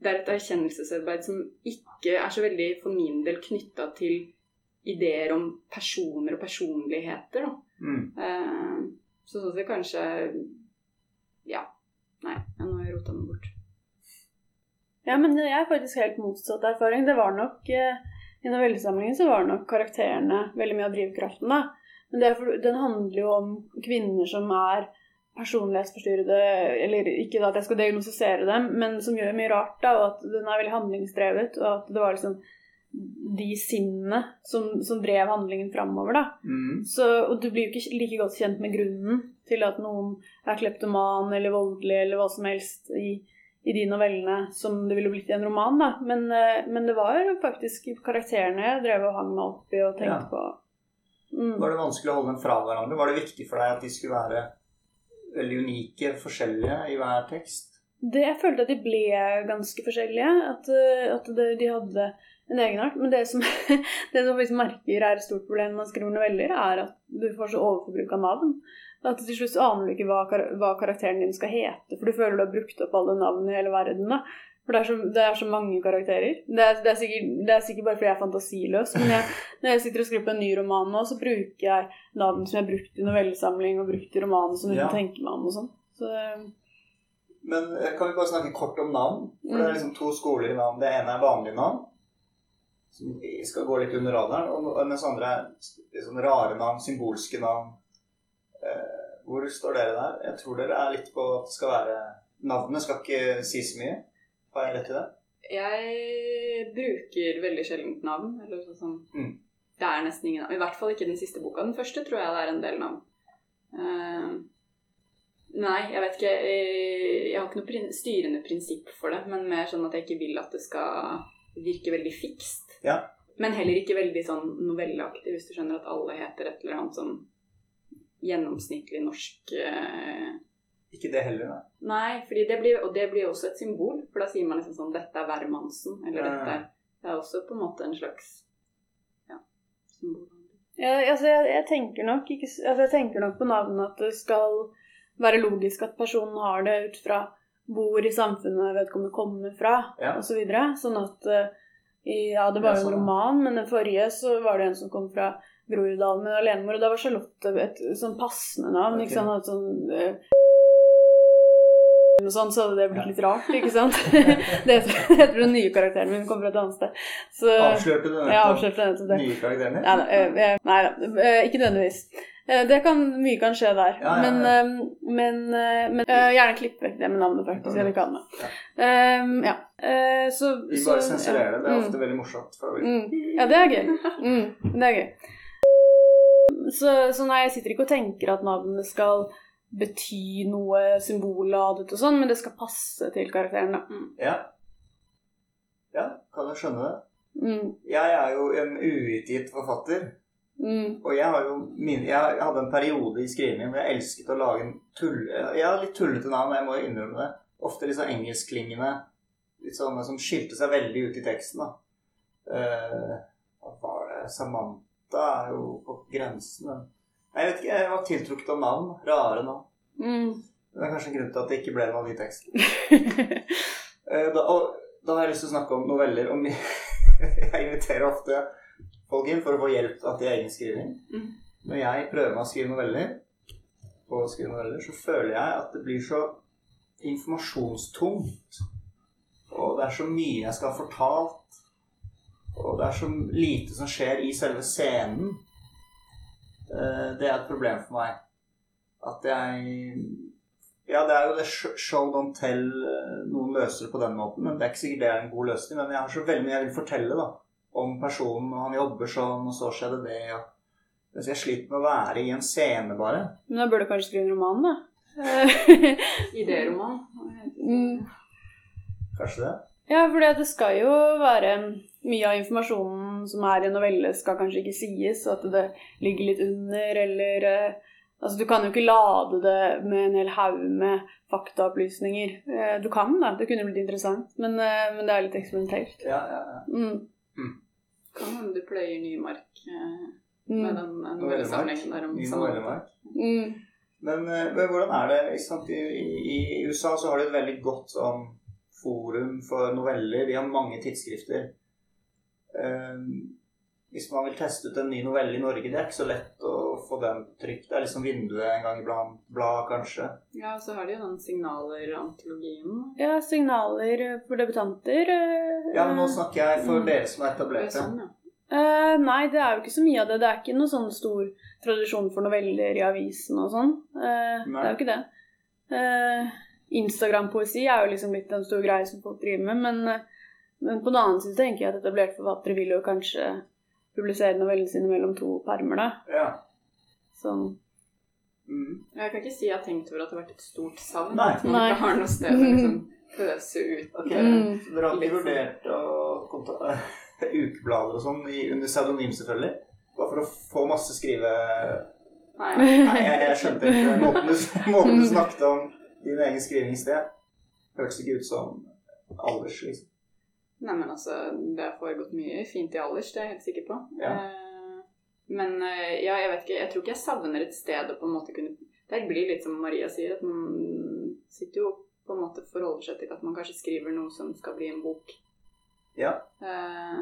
[SPEAKER 3] det er et erkjennelsesarbeid som ikke er så veldig for min del knytta til ideer om personer og personligheter. Da.
[SPEAKER 1] mm.
[SPEAKER 3] Eh, så sånn sett kanskje Ja. Nei, ja, nå har jeg rota meg bort.
[SPEAKER 2] Ja, men jeg har faktisk helt motsatt erfaring. Det var nok eh, I novellesamlingen så var nok karakterene veldig mye av drivkraften, da. Men det er for, den handler jo om kvinner som er personlighetsforstyrrede, eller ikke da at jeg skal diagnostisere dem, men som gjør mye rart, da, og at den er veldig handlingsdrevet, og at det var liksom de sinnene som, som drev handlingen framover, da.
[SPEAKER 1] Mm.
[SPEAKER 2] Så, og du blir jo ikke like godt kjent med grunnen til at noen er kleptoman eller voldelig eller hva som helst i, i de novellene som det ville blitt i en roman, da. Men, eh, men det var faktisk karakterene jeg drev og hang meg opp i og tenkte
[SPEAKER 1] Ja.
[SPEAKER 2] på. Mm.
[SPEAKER 1] Var det vanskelig å holde dem fra hverandre? Var det viktig for deg at de skulle være veldig unike, forskjellige i hver tekst?
[SPEAKER 2] Det, jeg følte at de ble ganske forskjellige. At, eh, at det, de hadde en egenart. Men det som, det som merker er et stort problem når man skriver noveller, er at du får så overforbruk av navn. At til slutt aner du ikke hva, hva karakteren din skal hete, for du føler du har brukt opp alle navnene i hele verden. da. For det er, så, det er så mange karakterer. Det er, det, er sikkert, det er sikkert bare fordi jeg er fantasiløs. Men jeg, når jeg sitter og skriver på en ny roman nå, så bruker jeg navn som jeg har brukt i novellesamling og brukt i romanen som du
[SPEAKER 1] Ja.
[SPEAKER 2] kan tenke meg om og sånn. Så
[SPEAKER 1] Men eh, kan vi bare snakke kort om navn? For det er
[SPEAKER 2] Mm.
[SPEAKER 1] liksom to skoler i navn. Det ene er vanlige navn, som skal gå litt under radaren, og mens andre er liksom rare navn, symbolske navn. Eh, hvor står dere der? Jeg tror dere er litt på at det skal være Navnet skal ikke si så mye. Har jeg rett i det?
[SPEAKER 3] Jeg bruker veldig sjelden navn. Eller sånn
[SPEAKER 1] Mm.
[SPEAKER 3] Det er nesten ingen navn. I hvert fall ikke den siste boka. Den første tror jeg det er en del navn. Uh, nei, jeg vet ikke. eh, Jeg har ikke noe prin styrende prinsipp for det, men mer sånn at jeg ikke vil at det skal virke veldig fikst.
[SPEAKER 1] Ja.
[SPEAKER 3] Men heller ikke veldig sånn novelleaktig, hvis du skjønner at alle heter et eller annet sånn gjennomsnittlig norsk eh,
[SPEAKER 1] Ikke det heller, nei.
[SPEAKER 3] Nei, fordi det blir, og det blir også et symbol. For da sier man liksom sånn 'Dette er hvermannsen', eller
[SPEAKER 1] Ja.
[SPEAKER 3] 'dette Det er også på en måte en slags ja, symbol.
[SPEAKER 2] Ja, altså jeg, jeg, tenker nok ikke, altså jeg tenker nok på navnet at det skal være logisk at personen har det ut fra hvor i samfunnet vedkommende kommer fra,
[SPEAKER 1] Ja.
[SPEAKER 2] og så videre. Sånn at eh, Ja, det var jo en
[SPEAKER 1] sånn,
[SPEAKER 2] roman, men den forrige så var det en som kom fra Groruddalen med alenemor, og da var Charlotte et sånn passende navn.
[SPEAKER 1] Ok.
[SPEAKER 2] ikke sant, et sånn eh, sånn, så hadde det blitt litt rart, ikke sant? det heter den nye karakteren min, kommer fra et annet sted. Så
[SPEAKER 1] Avslørte du nettopp
[SPEAKER 2] det.
[SPEAKER 1] nye karakteren
[SPEAKER 2] Nei da, eh, eh, nei eh, ikke nødvendigvis. Det kan, mye kan skje der.
[SPEAKER 1] Ja, ja,
[SPEAKER 2] Men,
[SPEAKER 1] ja.
[SPEAKER 2] Men, men, men gjerne klipp vekk det med navnet, faktisk. Jeg vil ikke ha det ja. Eh, så,
[SPEAKER 1] Vi bare sensurerer det. Det er ofte veldig morsomt.
[SPEAKER 2] Mm. Ja, det er gøy. Mm, det er gøy. Så, så nei, jeg sitter ikke og tenker at navnene skal bety noe symbolladet og sånn, men det skal passe til karakteren, da.
[SPEAKER 1] Ja. ja, kan du skjønne det?
[SPEAKER 2] Mm,
[SPEAKER 1] Jeg er jo en uutgitt forfatter.
[SPEAKER 2] mm,
[SPEAKER 1] Og jeg har jo min, jeg hadde en periode i skrivingen hvor jeg elsket å lage en tull... Jeg har litt tullete navn, jeg må jo innrømme det. Ofte litt sånn engelskklingende. Litt sånne som skilte seg veldig ut i teksten, da. Uh, hva var det Samantha er jo på grensen. Jeg vet ikke, jeg var tiltrukket av navn. Rare navn.
[SPEAKER 2] mm.
[SPEAKER 1] Det er kanskje en grunn til at det ikke ble noe av de tekstene. Da, og, da har jeg lyst til å snakke om noveller. Om, jeg inviterer ofte folk inn for å få hjelp da, til egen skriving.
[SPEAKER 3] Mm.
[SPEAKER 1] Når jeg prøver meg å skrive noveller, på å skrive noveller, så føler jeg at det blir så informasjonstungt. Og det er så mye jeg skal ha fortalt. Og det er så lite som skjer i selve scenen. Eh, Det er et problem for meg. At jeg Ja, det er jo det sh- show don't tell. eh, Noen løser det på den måten, men det er ikke sikkert det er en god løsning. Men jeg har så veldig mye jeg vil fortelle da, om personen, og han jobber sånn, og så skjedde det. Og... Så jeg sliter med å være i en scene, bare.
[SPEAKER 2] Men da bør du kanskje skrive en roman, da.
[SPEAKER 3] Idéroman.
[SPEAKER 2] Mm.
[SPEAKER 1] Kanskje det?
[SPEAKER 2] Ja, for det skal jo være mye av informasjonen som er i en novelle, skal kanskje ikke sies, og at det ligger litt under, eller eh, Altså, du kan jo ikke lade det med en hel haug med faktaopplysninger. Eh, Du kan, da. Det kunne blitt interessant, men, eh, men det er litt eksperimentelt.
[SPEAKER 1] Ja, ja, ja.
[SPEAKER 2] Mm.
[SPEAKER 3] Kan hende du pløyer ny mark eh,
[SPEAKER 2] Mm.
[SPEAKER 3] den novellesamlingen der om
[SPEAKER 1] samarbeidet.
[SPEAKER 2] Mm.
[SPEAKER 1] Men, men hvordan er det ikke sant? I, i, I USA så har de et veldig godt sånn, forum for noveller. De har mange tidsskrifter. Eh, hvis man vil teste ut en ny novelle i Norge, det er ikke så lett å få den på trykk. Det er liksom vinduet en gang iblant. Blad, kanskje.
[SPEAKER 3] Ja, så har de jo den signaler-antologien.
[SPEAKER 2] Ja, signaler for debutanter. eh,
[SPEAKER 1] Ja, men nå snakker jeg for
[SPEAKER 2] Mm.
[SPEAKER 1] dere som er
[SPEAKER 3] er
[SPEAKER 1] etablerte.
[SPEAKER 3] sånn, ja.
[SPEAKER 2] Eh, nei, det er jo ikke så mye av det. Det er ikke noe sånn stor tradisjon for noveller i avisen og sånn. Eh, det er jo ikke det. Eh, Instagram-poesi er jo liksom blitt en stor greie som folk driver med, men, eh, men på den annen side tenker jeg at etablerte forfattere vil jo kanskje publisere novellene sine mellom to permer, da.
[SPEAKER 1] Ja.
[SPEAKER 2] Sånn.
[SPEAKER 1] Mm.
[SPEAKER 3] Jeg kan ikke si jeg har tenkt over at det har vært et stort savn.
[SPEAKER 1] Nei.
[SPEAKER 3] At man
[SPEAKER 2] Nei.
[SPEAKER 3] ikke har noe sted å liksom pøse ut.
[SPEAKER 1] Ok,
[SPEAKER 2] Mm.
[SPEAKER 1] Så dere har ikke
[SPEAKER 3] sånn.
[SPEAKER 1] vurdert å kontakte ukeblader og sånn under pseudonym, selvfølgelig? Bare for å få masse skrive...
[SPEAKER 3] Nei,
[SPEAKER 1] Nei, jeg, jeg skjønte ikke måten du, måten du snakket om din egen skriving i sted. Hørtes ikke ut som alders, liksom.
[SPEAKER 3] Nei, men altså, det har foregått mye fint i alders, det er jeg helt sikker på.
[SPEAKER 1] Ja.
[SPEAKER 3] Eh, men eh, ja, jeg vet ikke, jeg tror ikke jeg savner et sted å på en måte kunne Det blir litt som Maria sier, at man sitter jo på en måte forholder seg til at man kanskje skriver noe som skal bli en bok.
[SPEAKER 1] Ja.
[SPEAKER 3] Eh,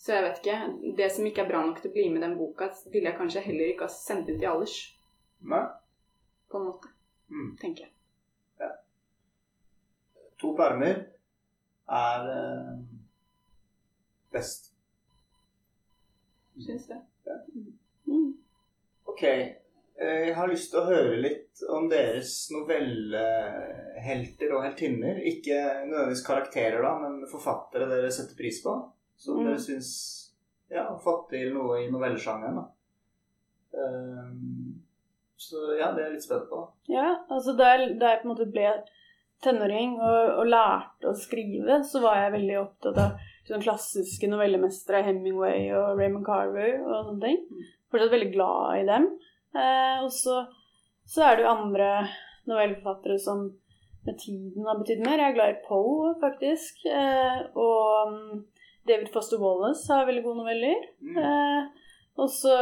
[SPEAKER 3] så jeg vet ikke. Det som ikke er bra nok til å bli med den boka, ville jeg kanskje heller ikke ha sendt inn til alders,
[SPEAKER 1] Nei.
[SPEAKER 3] på en måte.
[SPEAKER 1] Mm.
[SPEAKER 3] Tenker jeg. Ja.
[SPEAKER 1] To permer er eh, best.
[SPEAKER 3] Syns det.
[SPEAKER 2] Mm.
[SPEAKER 1] Ok. eh, Jeg har lyst til å høre litt om deres novellehelter og heltinner. Ikke nødvendigvis karakterer, da, men forfattere dere setter pris på. Som
[SPEAKER 2] Mm.
[SPEAKER 1] dere syns ja, fått til noe i novellesjangeren. da. Um, så ja, det er jeg litt spent på.
[SPEAKER 2] Ja, altså da jeg på en måte ble tenåring og, og lærte å skrive, så var jeg veldig opptatt av sånne klassiske novellemestere, Hemingway og Raymond Carver og sånne ting. Fortsatt veldig glad i dem. Eh, og så, så er det jo andre novelleforfattere som med tiden har betydd mer. Jeg er glad i Poe, faktisk. Eh, og mm, David Foster Wallace har veldig gode noveller.
[SPEAKER 1] Mm.
[SPEAKER 2] Eh, og så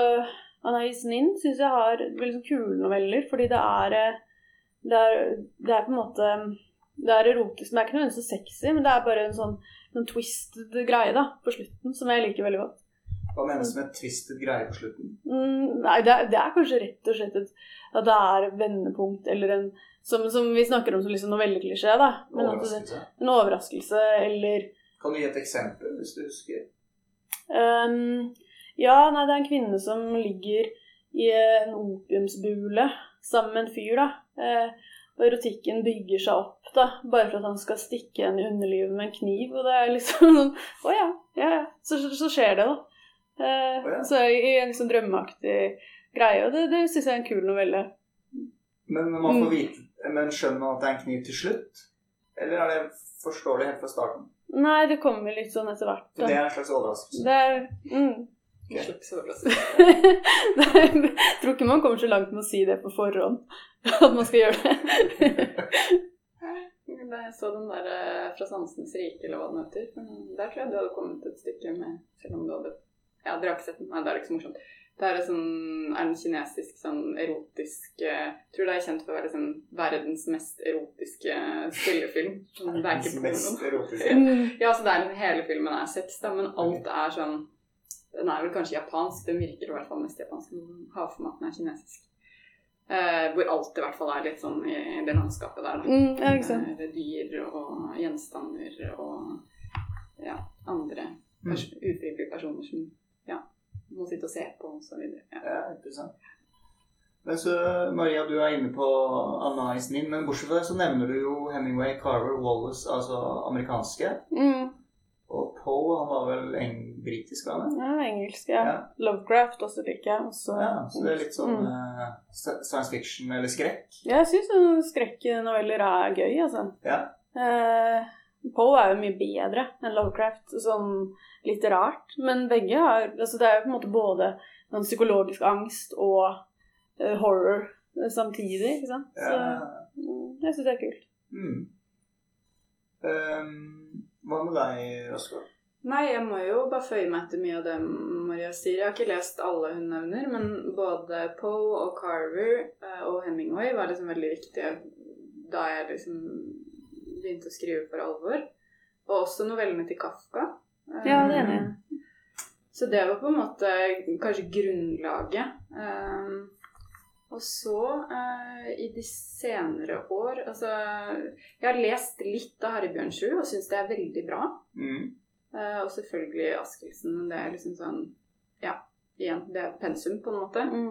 [SPEAKER 2] Anais Nin syns jeg har veldig sånn kule noveller, fordi det er, eh, det er Det er på en måte Det er erotisk, men det er ikke nødvendigvis så sexy, men det er bare en sånn, en twisted greie da, på slutten, som jeg liker veldig godt.
[SPEAKER 1] Hva menes med twisted greie på slutten?
[SPEAKER 2] Mm, nei, det er, det er kanskje rett og slett et, at det er vendepunkt, eller en Som, som vi snakker om som liksom novelleklisjé, da. Men det,
[SPEAKER 1] Overraskelse?
[SPEAKER 2] en overraskelse, eller
[SPEAKER 1] Kan du gi et eksempel, hvis du husker?
[SPEAKER 2] Um, ja, nei, det er en kvinne som ligger i en opiumsbule sammen med en fyr, da. Eh, og erotikken bygger seg opp, da, bare for at han skal stikke henne i underlivet med en kniv. Og det er liksom sånn Å ja, ja, ja. Så, så skjer det, da. Eh,
[SPEAKER 1] oh, ja.
[SPEAKER 2] Så i en sånn drømmeaktig greie. Og det, det syns jeg er en kul novelle.
[SPEAKER 1] Men man får
[SPEAKER 2] Mm.
[SPEAKER 1] vite Men skjønner man at det er en kniv til slutt? Eller er det forståelig helt fra starten?
[SPEAKER 2] Nei, det kommer litt sånn etter hvert.
[SPEAKER 1] Så det er en slags overraskelse?
[SPEAKER 2] Det er mm.
[SPEAKER 3] Slags overraskelse.
[SPEAKER 2] Nei, jeg tror ikke man kommer så langt med å si det på forhånd. At man skal gjøre det.
[SPEAKER 3] Da jeg så den der eh, fra Sansenes rike, eller hva den heter, der tror jeg du hadde kommet et stykke med Selv om du hadde Ja, dere har ikke sett den? Nei, det er ikke så morsomt. Det er, sånn, er en kinesisk sånn erotisk Jeg Tror det er kjent for å være sånn verdens mest erotiske spillefilm. Verdens er
[SPEAKER 1] Mest erotiske.
[SPEAKER 3] Ja, så det er, hele filmen er sex, da, men alt er sånn Den er vel kanskje japansk, den virker i hvert fall mest japansk. Havformaten er kinesisk. Eh, hvor alt i hvert fall er litt sånn i, i det landskapet der.
[SPEAKER 2] Mm, ja.
[SPEAKER 3] Eh, dyr og gjenstander og ja, andre
[SPEAKER 1] Mm.
[SPEAKER 3] pers ufrivillige personer som ja, må sitte og se på og så videre. Ja.
[SPEAKER 1] Ja, interessant. Men så, Maria, du er inne på analysen din, men bortsett fra det så nevner du jo Hemingway, Carver, Wallace, altså amerikanske.
[SPEAKER 2] Mm.
[SPEAKER 1] Og Poe, han var vel eng britisk, var det?
[SPEAKER 2] Ja, engelsk, ja.
[SPEAKER 1] Ja.
[SPEAKER 2] Lovecraft også liker jeg. Også.
[SPEAKER 1] Ja, så det er litt sånn
[SPEAKER 2] Mm.
[SPEAKER 1] uh, science fiction eller skrekk.
[SPEAKER 2] Ja, Jeg syns skrekknoveller er gøy, altså.
[SPEAKER 1] Ja.
[SPEAKER 2] Uh, Poe er jo mye bedre enn Lovecraft, sånn litterært. Men begge har Altså, det er jo på en måte både sånn psykologisk angst og uh, horror samtidig, ikke sant. Så
[SPEAKER 1] Ja.
[SPEAKER 2] Så jeg syns det er kult.
[SPEAKER 1] Mm. Um, hva med deg, Oskar?
[SPEAKER 3] Nei, jeg må jo bare føye meg etter mye av det Maria sier. Jeg har ikke lest alle hun nevner, men både Poe og Carver eh, og Hemingway var liksom veldig viktige da jeg liksom begynte å skrive for alvor. Og også novellene til Kafka. Eh,
[SPEAKER 2] Ja, det er det.
[SPEAKER 3] Så det var på en måte kanskje grunnlaget. Um, og så, eh, i de senere år Altså, jeg har lest litt av Harry Bjørnsrud og syns det er veldig bra.
[SPEAKER 1] Mm.
[SPEAKER 3] Eh, og selvfølgelig Askildsen. Det er liksom sånn Ja, igjen, det er pensum, på en måte.
[SPEAKER 2] Mm.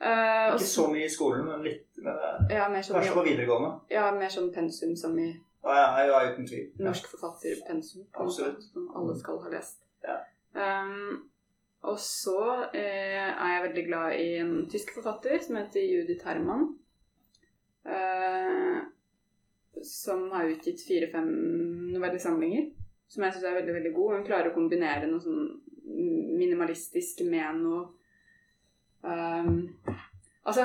[SPEAKER 3] Uh,
[SPEAKER 1] Ikke så mye i skolen, men litt. Men er
[SPEAKER 3] ja, mer sånn,
[SPEAKER 1] kanskje på videregående.
[SPEAKER 3] ja, mer sånn pensum som i
[SPEAKER 1] ah, ja, ja, uten tvil. Ja.
[SPEAKER 3] norsk forfatterpensum. på en måte,
[SPEAKER 1] Absolutt.
[SPEAKER 3] Som alle skal ha lest.
[SPEAKER 1] Ja.
[SPEAKER 3] Um, og så eh, er jeg veldig glad i en tysk forfatter som heter Judith Herman. Eh, som har utgitt fire-fem novellesamlinger. Som jeg syns er veldig veldig god. Hun klarer å kombinere noe sånn minimalistisk med noe um, Altså,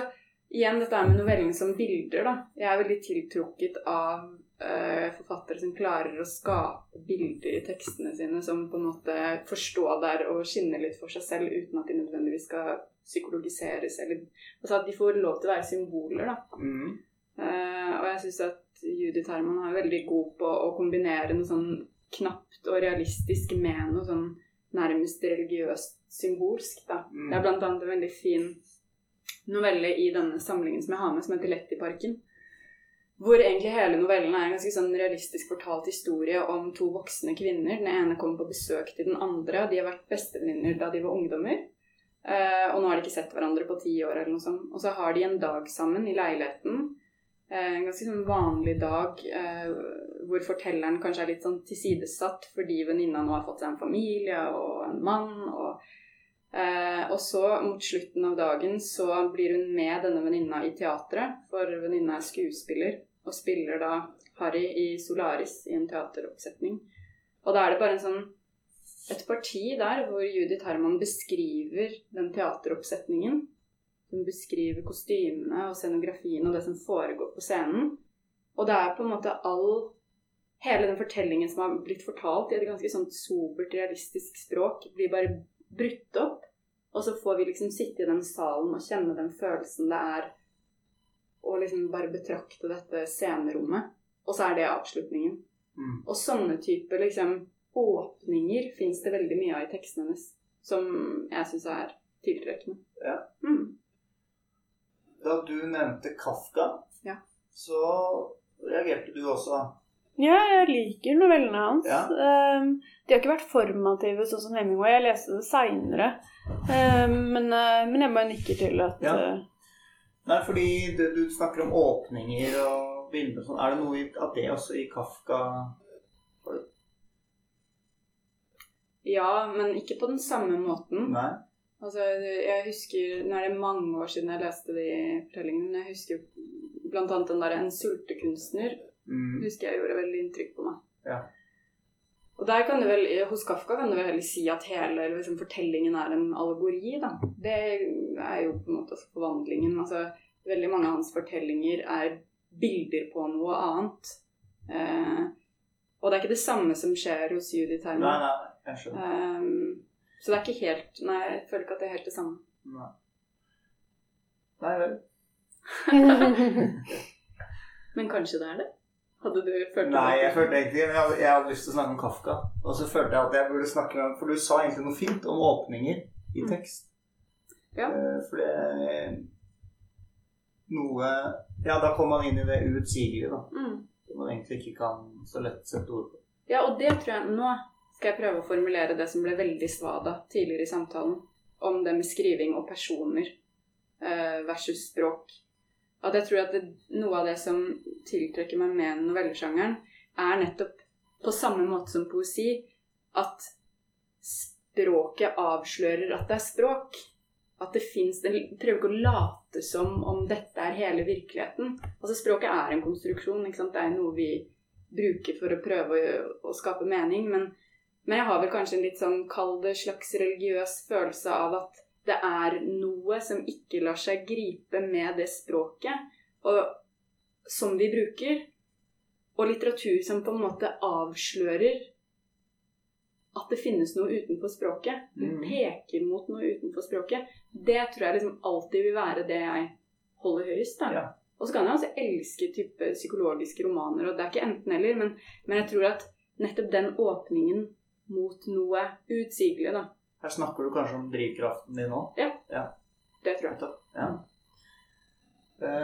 [SPEAKER 3] igjen dette med novellen som bilder, da. Jeg er veldig tiltrukket av uh, forfattere som klarer å skape bilder i tekstene sine som på en måte får stå der og skinne litt for seg selv uten at de nødvendigvis skal psykologiseres eller Altså at de får lov til å være symboler, da.
[SPEAKER 1] Mm.
[SPEAKER 3] Uh, og jeg syns at Judith Herman er veldig god på å kombinere noe sånn knapt og realistisk med noe sånn nærmest religiøst symbolsk. da.
[SPEAKER 1] Mm.
[SPEAKER 3] Det er blant annet en veldig fin novelle i denne samlingen som jeg har med, som heter Lettiparken. Hvor egentlig hele novellen er en ganske sånn realistisk fortalt historie om to voksne kvinner. Den ene kommer på besøk til den andre. De har vært bestevenninner da de var ungdommer. Eh, og nå har de ikke sett hverandre på ti år eller noe sånt. Og så har de en dag sammen i leiligheten. Eh, en ganske sånn vanlig dag eh, hvor fortelleren kanskje er litt sånn tilsidesatt fordi venninna nå har fått seg en familie og en mann. og Eh, og så mot slutten av dagen så blir hun med denne venninna i teatret, for venninna er skuespiller og spiller da Harry i Solaris i en teateroppsetning. Og da er det bare en sånn et parti der hvor Judith Herman beskriver den teateroppsetningen. Hun beskriver kostymene og scenografien og det som foregår på scenen. Og det er på en måte all Hele den fortellingen som har blitt fortalt i et ganske sånn sobert, realistisk språk, blir bare brutt opp. Og så får vi liksom sitte i den salen og kjenne den følelsen det er å liksom bare betrakte dette scenerommet. Og så er det avslutningen.
[SPEAKER 1] Mm.
[SPEAKER 3] Og sånne typer liksom åpninger fins det veldig mye av i tekstene hennes. Som jeg syns er tiltrekkende.
[SPEAKER 1] Ja.
[SPEAKER 3] Mm.
[SPEAKER 1] Da du nevnte Kafka,
[SPEAKER 3] Ja.
[SPEAKER 1] så reagerte du også.
[SPEAKER 2] Ja, jeg liker novellene hans.
[SPEAKER 1] Ja.
[SPEAKER 2] Um, de har ikke vært formative sånn som Hemingway. Jeg leste det seinere. men, uh, men jeg bare nikker til at
[SPEAKER 1] Ja.
[SPEAKER 2] eh,
[SPEAKER 1] Nei, fordi du, du snakker om åpninger og bilder og sånn. Er det noe av det også i Kafka?
[SPEAKER 3] Ja, men ikke på den samme måten.
[SPEAKER 1] Nei?
[SPEAKER 3] Altså, jeg husker Nå er det mange år siden jeg leste de fortellingene, men jeg husker annet den der 'En sultekunstner'.
[SPEAKER 1] Mm.
[SPEAKER 3] husker jeg gjorde veldig inntrykk på meg.
[SPEAKER 1] Ja.
[SPEAKER 3] Og der kan du vel, Hos Kafka kan du vel heller si at hele liksom, fortellingen er en allegori. da. Det er jo på en måte også forvandlingen. altså Veldig mange av hans fortellinger er bilder på noe annet. Eh, og det er ikke det samme som skjer hos Judith
[SPEAKER 1] Nei,
[SPEAKER 3] Herman.
[SPEAKER 1] nei, jeg skjønner.
[SPEAKER 3] Eh, så det er ikke helt Nei, jeg føler ikke at det er helt det samme.
[SPEAKER 1] Nei. Nei vel.
[SPEAKER 3] Men kanskje det er det? Hadde du følt
[SPEAKER 1] Nei, jeg
[SPEAKER 3] det?
[SPEAKER 1] følte egentlig jeg hadde, jeg hadde lyst til å snakke om Kafka. Og så følte jeg at jeg burde snakke om For du sa egentlig noe fint om åpninger i
[SPEAKER 3] Mm.
[SPEAKER 1] tekst.
[SPEAKER 3] Ja.
[SPEAKER 1] Eh, For det Noe Ja, da kommer man inn i det uutsigelige, da.
[SPEAKER 3] Mm.
[SPEAKER 1] Det man egentlig ikke kan så lett sette ord på.
[SPEAKER 3] Ja, og det tror jeg Nå skal jeg prøve å formulere det som ble veldig svada tidligere i samtalen, om det med skriving og personer eh, versus språk. At jeg tror at det, noe av det som tiltrekker meg med novellesjangeren, er nettopp på samme måte som poesi at språket avslører at det er språk. At det fins Det prøver ikke å late som om dette er hele virkeligheten. Altså Språket er en konstruksjon. ikke sant? Det er noe vi bruker for å prøve å, å skape mening. Men, men jeg har vel kanskje en litt sånn, kall det slags religiøs følelse av at det er noe som ikke lar seg gripe med det språket og, som vi bruker. Og litteratur som på en måte avslører at det finnes noe utenfor språket. Den
[SPEAKER 1] Mhm.
[SPEAKER 3] peker mot noe utenfor språket. Det tror jeg liksom alltid vil være det jeg holder høyest. da.
[SPEAKER 1] Ja.
[SPEAKER 3] Og så kan jeg også elske type psykologiske romaner, og det er ikke enten-eller, men, men jeg tror at nettopp den åpningen mot noe utsigelig, da,
[SPEAKER 1] Her snakker du kanskje om drivkraften din nå?
[SPEAKER 3] det tror jeg.
[SPEAKER 1] Ja.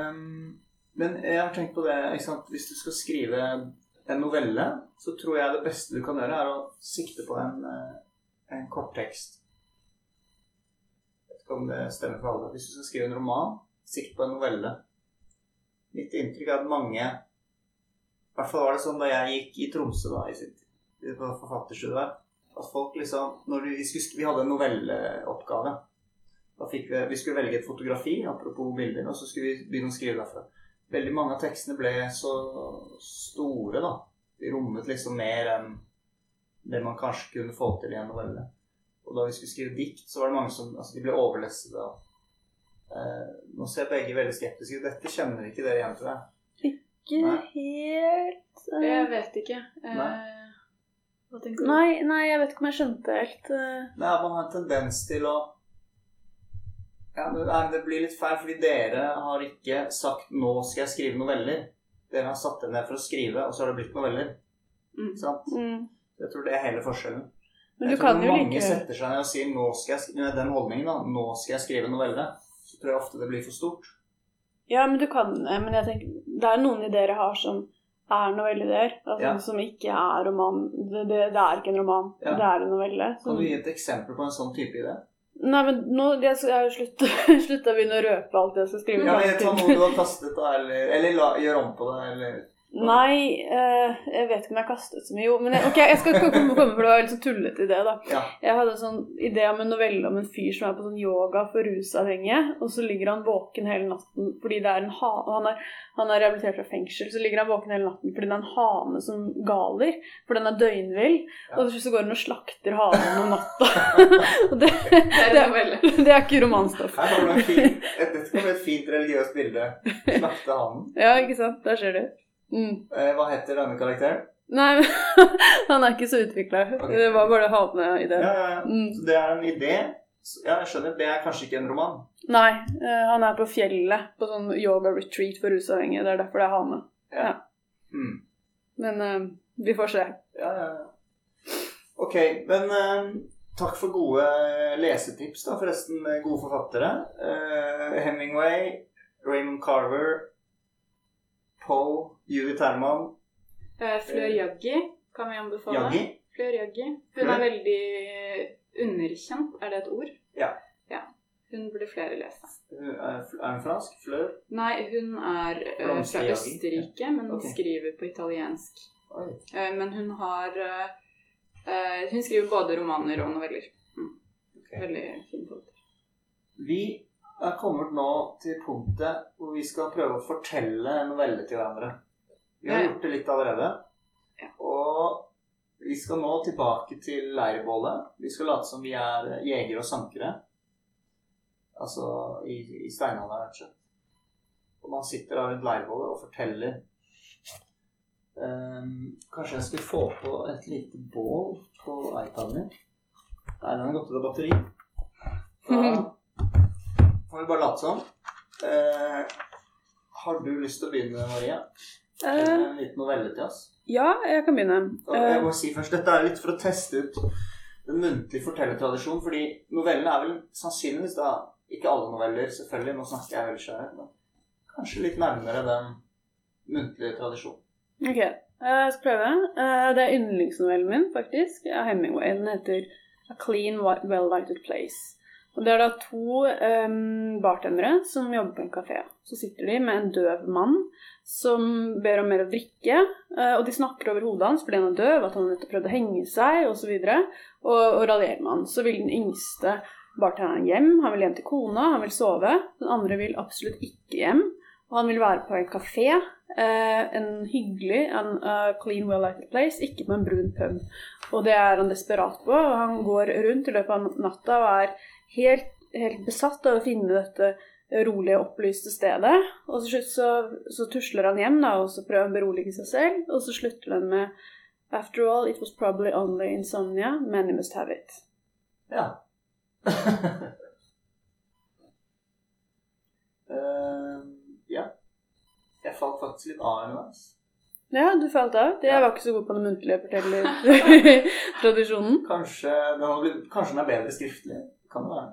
[SPEAKER 1] Um, men jeg har tenkt på det? Hvis du skal skrive en novelle, så tror jeg det beste du kan gjøre, er å sikte på en, eh, en korttekst. Jeg vet ikke om det stemmer for alle. Hvis du skal skrive en roman, sikt på en novelle. Mitt inntrykk er at mange I hvert fall var det sånn da jeg gikk i Tromsø da, i sitt, på forfatterstudiet der. At folk liksom når vi, skulle, vi hadde en novelleoppgave. Da fikk vi, vi skulle velge et fotografi, apropos bilder, og så skulle vi begynne å skrive derfra. veldig mange av tekstene ble så store, da. De rommet liksom mer enn det man kanskje kunne få til i en novelle. Og da vi skulle skrive dikt, så var det mange som altså, de ble overlesset av eh, Nå ser begge veldig skeptiske ut. Dette kjenner ikke dere igjen, tror jeg.
[SPEAKER 2] Ikke
[SPEAKER 1] Nei.
[SPEAKER 2] helt uh...
[SPEAKER 3] Jeg vet ikke. Uh...
[SPEAKER 1] Nei.
[SPEAKER 3] Hva tenker du?
[SPEAKER 2] Nei, nei, jeg vet ikke om jeg skjønte helt Nei,
[SPEAKER 1] Det er man har en tendens til å ja, men Det blir litt feil, fordi dere har ikke sagt 'nå skal jeg skrive noveller'. Dere har satt dere ned for å skrive, og så har det blitt noveller.
[SPEAKER 3] Mm.
[SPEAKER 1] Sant?
[SPEAKER 2] mm.
[SPEAKER 1] Jeg tror det er hele forskjellen.
[SPEAKER 2] Men
[SPEAKER 1] jeg
[SPEAKER 2] du
[SPEAKER 1] tror
[SPEAKER 2] kan
[SPEAKER 1] når
[SPEAKER 2] jo
[SPEAKER 1] mange
[SPEAKER 2] like
[SPEAKER 1] setter seg ned og sier 'nå skal jeg med den holdningen, da, 'nå skal jeg skrive novelle', så tror jeg ofte det blir for stort.
[SPEAKER 2] Ja, men du kan eh, Men jeg tenker Det er noen ideer jeg har som er novelleideer. Altså,
[SPEAKER 1] Ja.
[SPEAKER 2] Som ikke er roman. Det, det, det er ikke en roman.
[SPEAKER 1] Ja.
[SPEAKER 2] Det er en novelle.
[SPEAKER 1] Kan du gi et eksempel på en sånn type idé?
[SPEAKER 2] nei, men nå Jeg jeg har jo slutta å begynne å røpe alt jeg skal skrive.
[SPEAKER 1] Ja, men Ta
[SPEAKER 2] tar
[SPEAKER 1] noe du har kastet, eller, eller la, gjør om på det, eller
[SPEAKER 2] Nei, eh, jeg vet ikke om jeg kastet så mye. Jo, men jeg, ok, jeg skal komme, komme for det var en litt sånn tullete idé, da.
[SPEAKER 1] Ja.
[SPEAKER 2] Jeg hadde en sånn idé om en novelle om en fyr som er på sånn yoga for rusavhengige, og så ligger han våken hele natten fordi det er en ha han, er, han er rehabilitert fra fengsel, så ligger han våken hele natten fordi det er en hane som galer, for den er døgnvill,
[SPEAKER 1] Ja.
[SPEAKER 2] og så går han og slakter hanen om natta. det,
[SPEAKER 3] Det er
[SPEAKER 2] det, det er ikke romanstoff.
[SPEAKER 1] Her kommer det et, et, bli et fint religiøst bilde. Slakte hanen.
[SPEAKER 2] Ja, ikke sant? Der ser du. Mm.
[SPEAKER 1] Eh, hva heter denne karakteren?
[SPEAKER 2] Nei, han er ikke så utvikla.
[SPEAKER 1] Okay.
[SPEAKER 2] Det var bare hane-idé.
[SPEAKER 1] Ja, ja, ja.
[SPEAKER 2] Mm.
[SPEAKER 1] Så det er en idé. Ja, jeg skjønner. Det er kanskje ikke en roman.
[SPEAKER 2] Nei, eh, han er på fjellet på sånn yoga retreat for rusavhengige. Det er derfor det er hane.
[SPEAKER 1] Hmm.
[SPEAKER 2] Men uh, vi får se.
[SPEAKER 1] Ja, ja, ja. Ok, men uh, takk for gode lesetips, da. Forresten, gode forfattere. Uh, Hemingway, Raymond Carver, Poe, Judith Terman.
[SPEAKER 3] Eh, Flør Jaggi kan vi anbefale.
[SPEAKER 1] Jaggi.
[SPEAKER 3] Flør Jaggi. Hun er veldig underkjent, er det et ord?
[SPEAKER 1] Ja.
[SPEAKER 3] ja. Hun burde flere lese.
[SPEAKER 1] Er hun fransk? Flør?
[SPEAKER 3] Nei, hun er eh, fra Østerrike, men
[SPEAKER 1] okay.
[SPEAKER 3] skriver på italiensk. Eh, men hun har eh, eh, Hun skriver både romaner og noveller. Mm. Veldig fin forfatter.
[SPEAKER 1] Vi er kommet nå til punktet hvor vi skal prøve å fortelle en novelle til hverandre. Vi har gjort det litt allerede. Og vi skal nå tilbake til leirbålet. Vi skal late som vi er jegere og sankere. Altså i, i steinalderen, rett og slett. Og man sitter da rundt leirbålet og forteller. um, kanskje jeg skulle få på et lite bål på iPaden min. Nei, den har gått ut av batteri. Da får vi bare late som. Eh, har du lyst til å begynne, Maria?
[SPEAKER 2] Eh,
[SPEAKER 1] en liten novelle til oss?
[SPEAKER 2] ja, jeg kan begynne.
[SPEAKER 1] Jeg
[SPEAKER 2] Eh,
[SPEAKER 1] må si først, Dette er litt for å teste ut den muntlige fortellertradisjonen. Fordi novellene er vel sannsynligvis da Ikke alle noveller, selvfølgelig. Nå snakker jeg veldig skjørt. Men kanskje litt nærmere den muntlige tradisjonen.
[SPEAKER 2] ok, eh, jeg skal prøve. Det er yndlingsnovellen min, faktisk. Av Hemingway. Den heter A Clean, Well-Lighted Place. Og Det er da to um, bartendere som jobber på en kafé. Så sitter de med en døv mann som ber om mer å drikke. Uh, og de snakker over hodet hans fordi han er døv, at han nettopp prøvde å henge seg osv. Og, og, og raljerer med han. Så vil den yngste bartenderen hjem. Han vil hjem til kona, han vil sove. Den andre vil absolutt ikke hjem. Og han vil være på en kafé. Uh, en hyggelig, en uh, clean, well-lighted place, ikke på en brun pub. Og det er han desperat på. og Han går rundt i løpet av natta og er helt, helt besatt av å finne dette rolige, opplyste stedet. Og til slutt så, så tusler han hjem da, og så prøver han å berolige seg selv. Og så slutter han med After all, it was probably only insomnia. Many must have it.
[SPEAKER 1] Ja. uh, ja. Jeg falt faktisk litt av underveis.
[SPEAKER 2] Ja, du falt av. Jeg
[SPEAKER 1] Ja.
[SPEAKER 2] var ikke så god på den muntlige fortellertradisjonen.
[SPEAKER 1] Kanskje den, kanskje den er bedre skriftlig. Kan det være.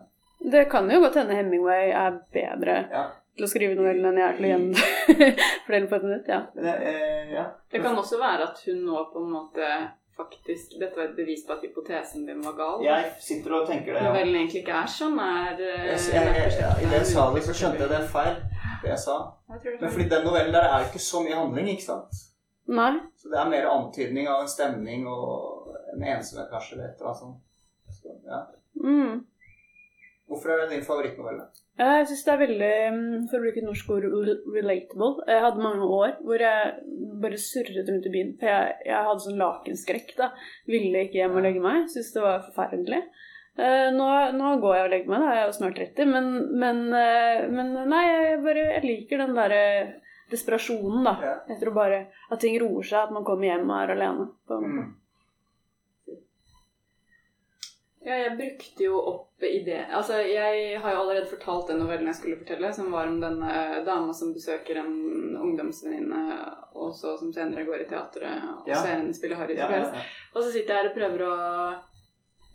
[SPEAKER 2] Det kan jo godt hende Hemingway er bedre
[SPEAKER 1] Ja.
[SPEAKER 2] til å skrive novellen enn jeg er til å gjenfortelle på et minutt. Ja.
[SPEAKER 1] Det, eh, ja.
[SPEAKER 3] Det kan også være at hun nå på en måte faktisk Dette var et bevis på at hypotesen din var gal.
[SPEAKER 1] Jeg sitter og tenker det. Ja.
[SPEAKER 3] Novellen egentlig ikke er sånn. Er, eh,
[SPEAKER 1] Jeg, jeg, jeg, jeg, I det jeg sa det, så skjønte jeg det er feil. Det jeg sa.
[SPEAKER 3] Jeg det
[SPEAKER 1] Men fordi den novellen der er ikke så mye handling, ikke sant?
[SPEAKER 2] Nei.
[SPEAKER 1] Så det er mer antydning av en stemning og en ensomhet, kanskje. eller et eller annet sånt. Så, ja.
[SPEAKER 2] Mm.
[SPEAKER 1] Hvorfor er det din favorittnovelle?
[SPEAKER 2] Jeg syns det er veldig, mm, for å bruke et norsk ord, relatable. Jeg hadde mange år hvor jeg bare surret rundt i byen. For jeg, jeg hadde sånn lakenskrekk, da. Ville ikke hjem og legge meg. Syntes det var forferdelig. Eh, nå, nå går jeg og legger meg, da. Jeg er jo snart 30. Men, men, eh, men nei, jeg bare jeg liker den derre desperasjonen, da. Etter å bare At ting roer seg, at man kommer hjem og er alene. På en måte.
[SPEAKER 1] Mm.
[SPEAKER 3] Ja, jeg brukte jo opp idé... Altså, jeg har jo allerede fortalt den novellen jeg skulle fortelle, som var om denne dama som besøker en ungdomsvenninne, og så som senere går i teatret og
[SPEAKER 1] Ja.
[SPEAKER 3] ser henne spille Harry
[SPEAKER 1] Ja, ja.
[SPEAKER 3] Og så sitter jeg her og prøver å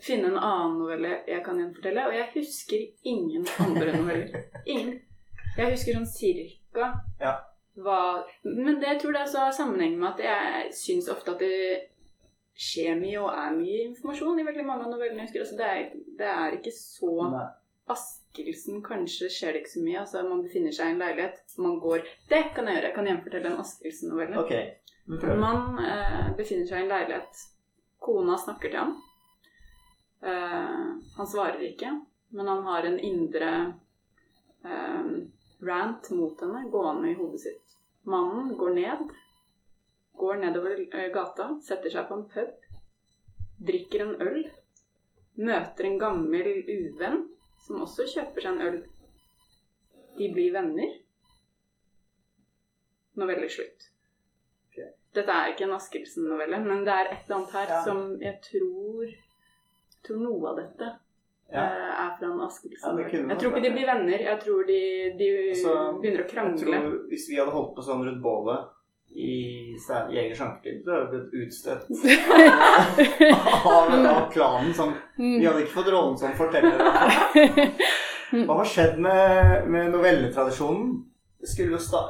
[SPEAKER 3] finne en annen novelle jeg kan gjenfortelle, og jeg husker ingen andre noveller. Ingen. Jeg husker sånn cirka
[SPEAKER 1] Ja.
[SPEAKER 3] hva Men det jeg tror det også har sammenheng med at jeg syns ofte at det skjer mye og er mye informasjon i veldig mange av novellene jeg husker. Altså det, er, det er ikke så
[SPEAKER 1] Nei.
[SPEAKER 3] Askelsen kanskje skjer det ikke så mye. Altså Man befinner seg i en leilighet, man går Det kan jeg gjøre. Jeg kan gjenfortelle en Askelsen-novelle.
[SPEAKER 1] Okay.
[SPEAKER 3] Man eh, befinner seg i en leilighet. Kona snakker til ham. Eh, han svarer ikke, men han har en indre eh, rant mot henne gående i hodet sitt. Mannen går ned, går nedover eh, gata, setter seg på en pub, drikker en øl, møter en gammel uvenn som også kjøper seg en øl. De blir venner. Novelle slutt. Dette er ikke en Askelsen-novelle, men det er et eller annet her
[SPEAKER 1] Ja.
[SPEAKER 3] som jeg tror tror noe av dette
[SPEAKER 1] Ja.
[SPEAKER 3] eh, er fra en
[SPEAKER 1] Ja,
[SPEAKER 3] Askelsen-novelle. jeg tror ikke de blir venner. Jeg tror de, de
[SPEAKER 1] Altså,
[SPEAKER 3] begynner å
[SPEAKER 1] Jeg
[SPEAKER 3] krangle.
[SPEAKER 1] tror Hvis vi hadde holdt på sånn rundt bålet i Jegers sjankertid, så hadde blitt utstøtt av, av klanen. Som, vi hadde ikke fått rollen som forteller. Hva har skjedd med, med novelletradisjonen? Skulle jo sta...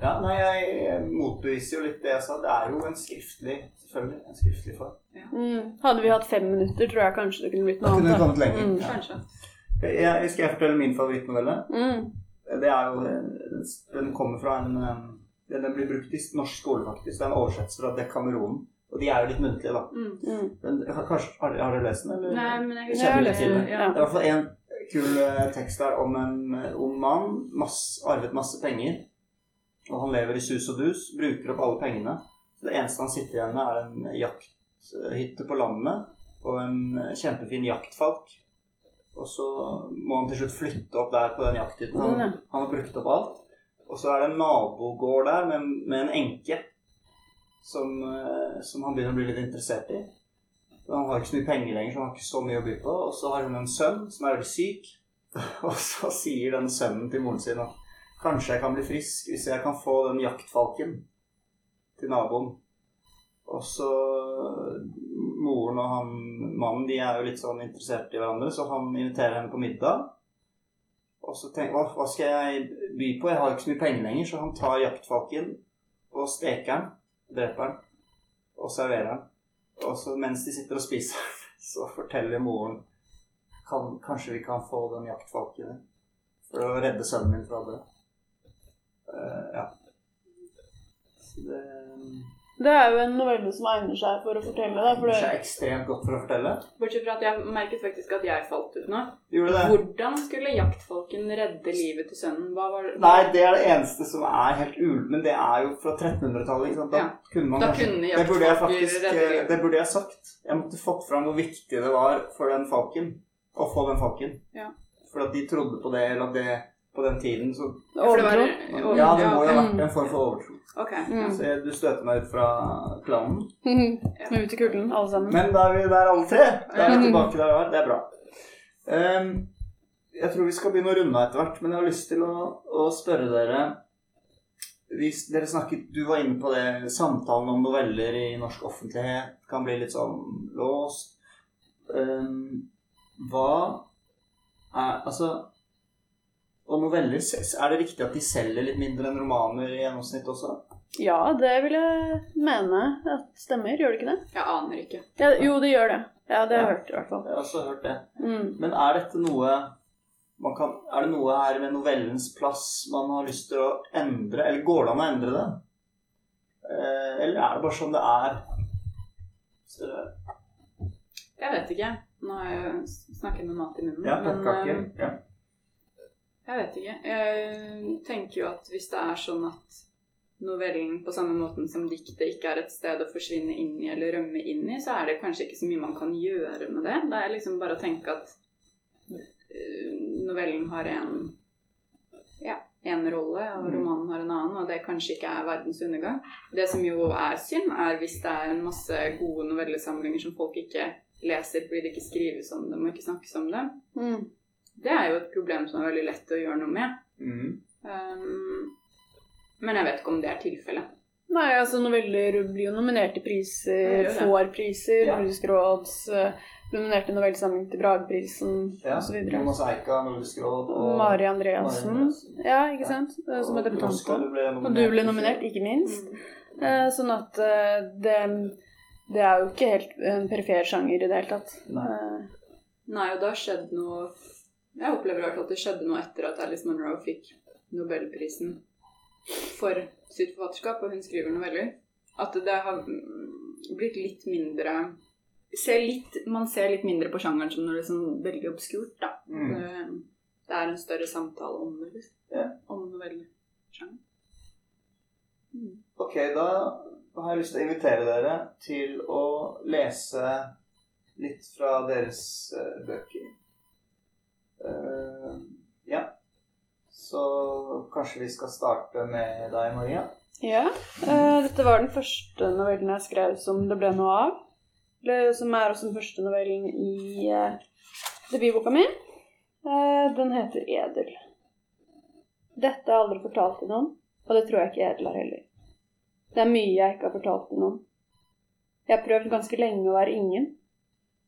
[SPEAKER 1] Ja, nei, jeg motbeviser jo litt det jeg sa. Det er jo en skriftlig Selvfølgelig. En skriftlig form.
[SPEAKER 2] Mm. Hadde vi hatt fem minutter, tror jeg kanskje det kunne blitt noe annet.
[SPEAKER 1] Kunne lenger.
[SPEAKER 2] Mm.
[SPEAKER 1] Ja.
[SPEAKER 3] Kanskje.
[SPEAKER 1] Jeg, skal jeg fortelle min favorittnovelle?
[SPEAKER 2] Mm.
[SPEAKER 1] Det er jo Den kommer fra en Den den blir brukt i norsk skole, faktisk. Den oversettes fra Dekameronen. Og de er jo litt muntlige, da.
[SPEAKER 3] Mm.
[SPEAKER 2] Mm.
[SPEAKER 1] Men, kanskje, har, har dere lest den? Eller?
[SPEAKER 3] Nei, men jeg
[SPEAKER 2] Jeg har lest den. Ja.
[SPEAKER 1] Det er i hvert fall en kul eh, tekst der om en eh, ung mann. Masse, arvet masse penger. Og han lever i sus og dus. Bruker opp alle pengene. Så det eneste han sitter igjen med, er en jakthytte på landet og en eh, kjempefin jaktfalk. Og så må han til slutt flytte opp der på den jakthytten. Han, han har brukt opp alt. Og så er det en nabogård der med, med en enke som, eh, som han begynner å bli litt interessert i. Han har ikke så mye penger lenger, så han har ikke så mye å by på. Og så har hun en sønn som er veldig syk. Og så sier den sønnen til moren sin at kanskje jeg kan bli frisk hvis jeg kan få den jaktfalken til naboen. Og så Moren og han mannen de er jo litt sånn interessert i hverandre, så han inviterer henne på middag. Og så tenker jeg hva skal jeg by på? Jeg har ikke så mye penger lenger, så han tar jaktfalken og steker den, dreper den og serverer den. Og så mens de sitter og spiser, så forteller moren kan, Kanskje vi kan få den jaktfalken for å redde sønnen min fra det. Uh, ja. Så det
[SPEAKER 2] Det er jo en novelle som egner seg for å fortelle. Da, for
[SPEAKER 1] det
[SPEAKER 2] det,
[SPEAKER 1] er ekstremt godt for å fortelle.
[SPEAKER 3] Bortsett fra at jeg merket faktisk at jeg falt ut nå.
[SPEAKER 1] Gjorde det?
[SPEAKER 3] Hvordan skulle jaktfolken redde livet til sønnen? Hva var det?
[SPEAKER 1] Nei, det er det eneste som er helt ul... Men det er jo fra 1300-tallet. ikke sant? Da
[SPEAKER 3] Ja.
[SPEAKER 1] kunne man
[SPEAKER 3] Da
[SPEAKER 1] kanskje
[SPEAKER 3] kunne
[SPEAKER 1] det burde, jeg faktisk,
[SPEAKER 3] redde livet.
[SPEAKER 1] det burde jeg sagt. Jeg måtte fått fram hvor viktig det var for den falken å få den falken.
[SPEAKER 3] Ja.
[SPEAKER 1] For at de trodde på det, eller at det på den tiden så
[SPEAKER 3] det
[SPEAKER 2] overtro.
[SPEAKER 1] Ja, det må jo ha vært en form for overtro.
[SPEAKER 3] Okay.
[SPEAKER 2] Mm.
[SPEAKER 1] Så jeg- du støter meg ut fra klanen.
[SPEAKER 2] Ut i kulden, alle sammen.
[SPEAKER 1] Men da er vi der alle tre. Da er vi tilbake der vi var. Det er bra. Um, jeg tror vi skal begynne å runde av etter hvert, men jeg har lyst til å, å spørre dere hvis dere snakket, Du var inne på det samtalen om noveller i norsk offentlighet kan bli litt sånn låst. Um, hva er Altså Og noveller, er det riktig at de selger litt mindre enn romaner i gjennomsnitt også?
[SPEAKER 2] Ja, det vil jeg mene at stemmer. Gjør det ikke det?
[SPEAKER 3] Jeg aner ikke.
[SPEAKER 2] Ja, jo, det gjør det. Ja, det har jeg
[SPEAKER 1] Ja.
[SPEAKER 2] hørt i hvert fall.
[SPEAKER 1] Jeg har også hørt det.
[SPEAKER 2] Mm.
[SPEAKER 1] Men er dette noe man kan, Er det noe her med novellens plass man har lyst til å endre, eller går det an å endre det? Eh, eller er det bare sånn det er? Så det
[SPEAKER 3] Jeg vet ikke. Nå har jeg snakket med mat i munnen.
[SPEAKER 1] ja,
[SPEAKER 3] men eh,
[SPEAKER 1] Ja.
[SPEAKER 3] Jeg vet ikke. Jeg tenker jo at hvis det er sånn at novellen på samme måten som diktet ikke er et sted å forsvinne inn i eller rømme inn i, så er det kanskje ikke så mye man kan gjøre med det. Det er liksom bare å tenke at eh, novellen har en ja, en rolle, og romanen har en annen, og det kanskje ikke er verdens undergang. Det som jo er synd, er hvis det er en masse gode novellesamlinger som folk ikke leser fordi det ikke skrives om dem og ikke snakkes om dem.
[SPEAKER 2] Mm.
[SPEAKER 3] Det er jo et problem som er veldig lett å gjøre noe med.
[SPEAKER 1] Mm.
[SPEAKER 3] Um, men jeg vet ikke om det er tilfellet.
[SPEAKER 2] Nei, altså noveller blir jo nominert til priser, får priser,
[SPEAKER 1] Ja.
[SPEAKER 2] Nordisk råds nominerte til novellesamling til Brageprisen
[SPEAKER 1] Ja.
[SPEAKER 2] osv.
[SPEAKER 1] Jonas Eika, Nordisk råd og
[SPEAKER 2] Mari Andreassen.
[SPEAKER 1] Andreassen.
[SPEAKER 2] Ja, ikke sant? Eh, Som er debutant.
[SPEAKER 1] Oskar
[SPEAKER 2] Og du ble nominert, ikke minst.
[SPEAKER 3] Mm.
[SPEAKER 2] Uh, Sånn at uh, det, det er jo ikke helt en perifer sjanger i det hele tatt.
[SPEAKER 1] Nei.
[SPEAKER 2] Uh,
[SPEAKER 3] Nei, og det har skjedd noe Jeg opplever i hvert fall at det skjedde noe etter at Alice Munro fikk Nobelprisen for sitt forfatterskap, og hun skriver noveller. At det har blitt litt mindre ser litt, Man ser litt mindre på sjangeren som noe liksom veldig obskurt, da.
[SPEAKER 1] Mm.
[SPEAKER 3] Det, er en større samtale om.
[SPEAKER 1] Ja.
[SPEAKER 3] Om novellesjangeren. Mm.
[SPEAKER 1] Ok, da har jeg lyst til å invitere dere til å lese litt fra deres eh, bøker. Eh, ja. Så kanskje vi skal starte med deg, Maria.
[SPEAKER 2] Ja. Uh, dette var den første novellen jeg skrev som det ble noe av. Som er også den første novellen i uh, debutboka mi. Den heter Edel. Dette har jeg aldri fortalt til noen, og det tror jeg ikke Edel har heller. Det er mye jeg ikke har fortalt til noen. Jeg har prøvd ganske lenge å være ingen,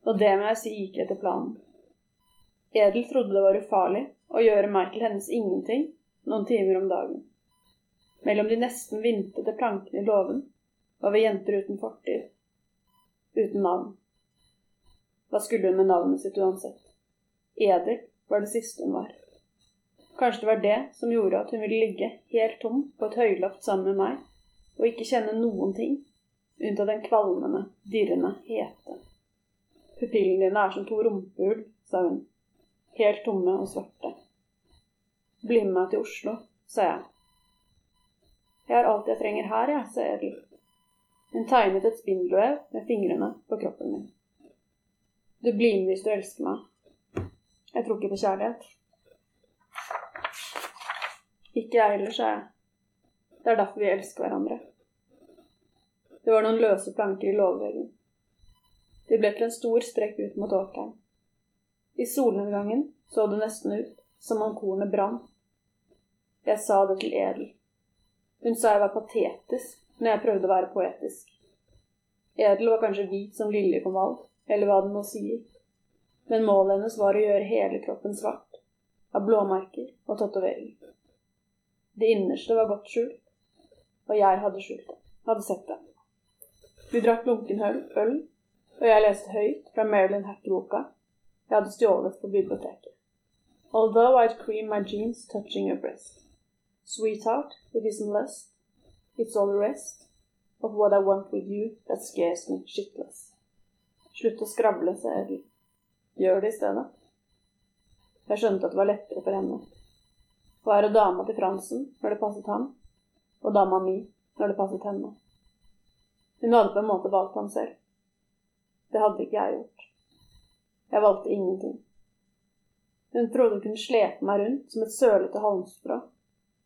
[SPEAKER 2] og det må jeg si gikk etter planen. Edel trodde det var ufarlig å gjøre meg til hennes ingenting noen timer om dagen. Mellom de nesten vintede plankene i låven var vi jenter uten fortid, uten navn. Hva skulle hun med navnet sitt uansett? Edel var det siste hun var. Kanskje det var det som gjorde at hun ville ligge helt tom på et høyloft sammen med meg, og ikke kjenne noen ting, unntatt den kvalmende, dirrende hete. Pupillene dine er som to rumpehull, sa hun, helt tomme og svarte. Bli med meg til Oslo, sa jeg. Jeg har alt jeg trenger her, jeg, sa Edel. Hun tegnet et spindelvev med fingrene på kroppen min. Du blir med hvis du elsker meg. Jeg tror ikke på kjærlighet. Ikke jeg heller, sa jeg. Det er derfor vi elsker hverandre. Det var noen løse planker i låveveggen. De ble til en stor strekk ut mot åkeren. I solnedgangen så det nesten ut som om kornet brant. Jeg sa det til Edel. Hun sa jeg var patetisk når jeg prøvde å være poetisk. Edel var kanskje hvit som liljekonvall, eller hva den nå sier. Men målet hennes var å gjøre hele kroppen svart, av blåmerker og tatoveringer. Det innerste var godt skjult, og jeg hadde skjult det, hadde sett det. Vi drakk lunken øl, og jeg leste høyt fra Marilyn Hack-boka jeg hadde stjålet på biblioteket. Although I'd cream my jeans touching your breast. Sweetheart, it isn't lust, it's all the rest of what I want with you that scares me shitless. Slutt å skravle, sa Edel. Gjør det i stedet. Jeg skjønte at det var lettere for henne. Å være dama til Fransen når det passet ham, og dama mi når det passet henne. Hun hadde på en måte valgt ham selv. Det hadde ikke jeg gjort. Jeg valgte ingenting. Hun trodde hun kunne slepe meg rundt som et sølete halmstrå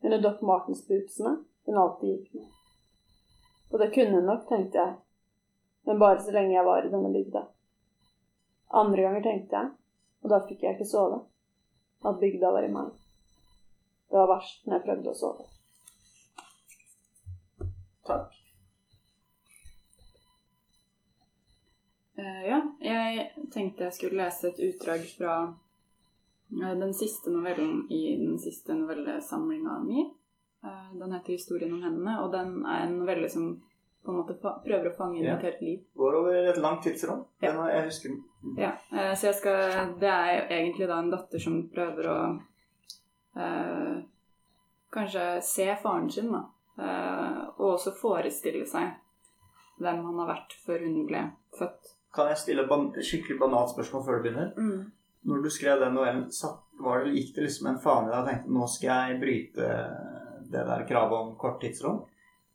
[SPEAKER 2] under Doc Martens-bootsene hun alltid gikk med. Og det kunne hun nok, tenkte jeg, men bare så lenge jeg var i denne bygda. Andre ganger tenkte jeg, og da fikk jeg ikke sove, at bygda var i meg. Det var verst når jeg prøvde å sove.
[SPEAKER 1] Takk.
[SPEAKER 3] Eh, ja, jeg tenkte jeg skulle lese et utdrag fra uh, den siste novellen i den siste novellesamlinga mi. Uh, den heter 'Historien om hendene', og den er en novelle som på en måte prøver å fange inn
[SPEAKER 1] Ja.
[SPEAKER 3] et helt liv.
[SPEAKER 1] Går over et langt tidsrom.
[SPEAKER 3] Ja.
[SPEAKER 1] Den har- jeg husker den.
[SPEAKER 3] Ja, eh, så jeg skal Det er egentlig da en datter som prøver å kanskje se faren sin, da. Og også forestille seg hvem han har vært før hun ble født.
[SPEAKER 1] Kan jeg stille ban skikkelig banalt spørsmål før du begynner? når du skrev den novellen, var det, gikk det liksom en fane i deg og tenkte nå skal jeg bryte det der kravet om kort tidsrom?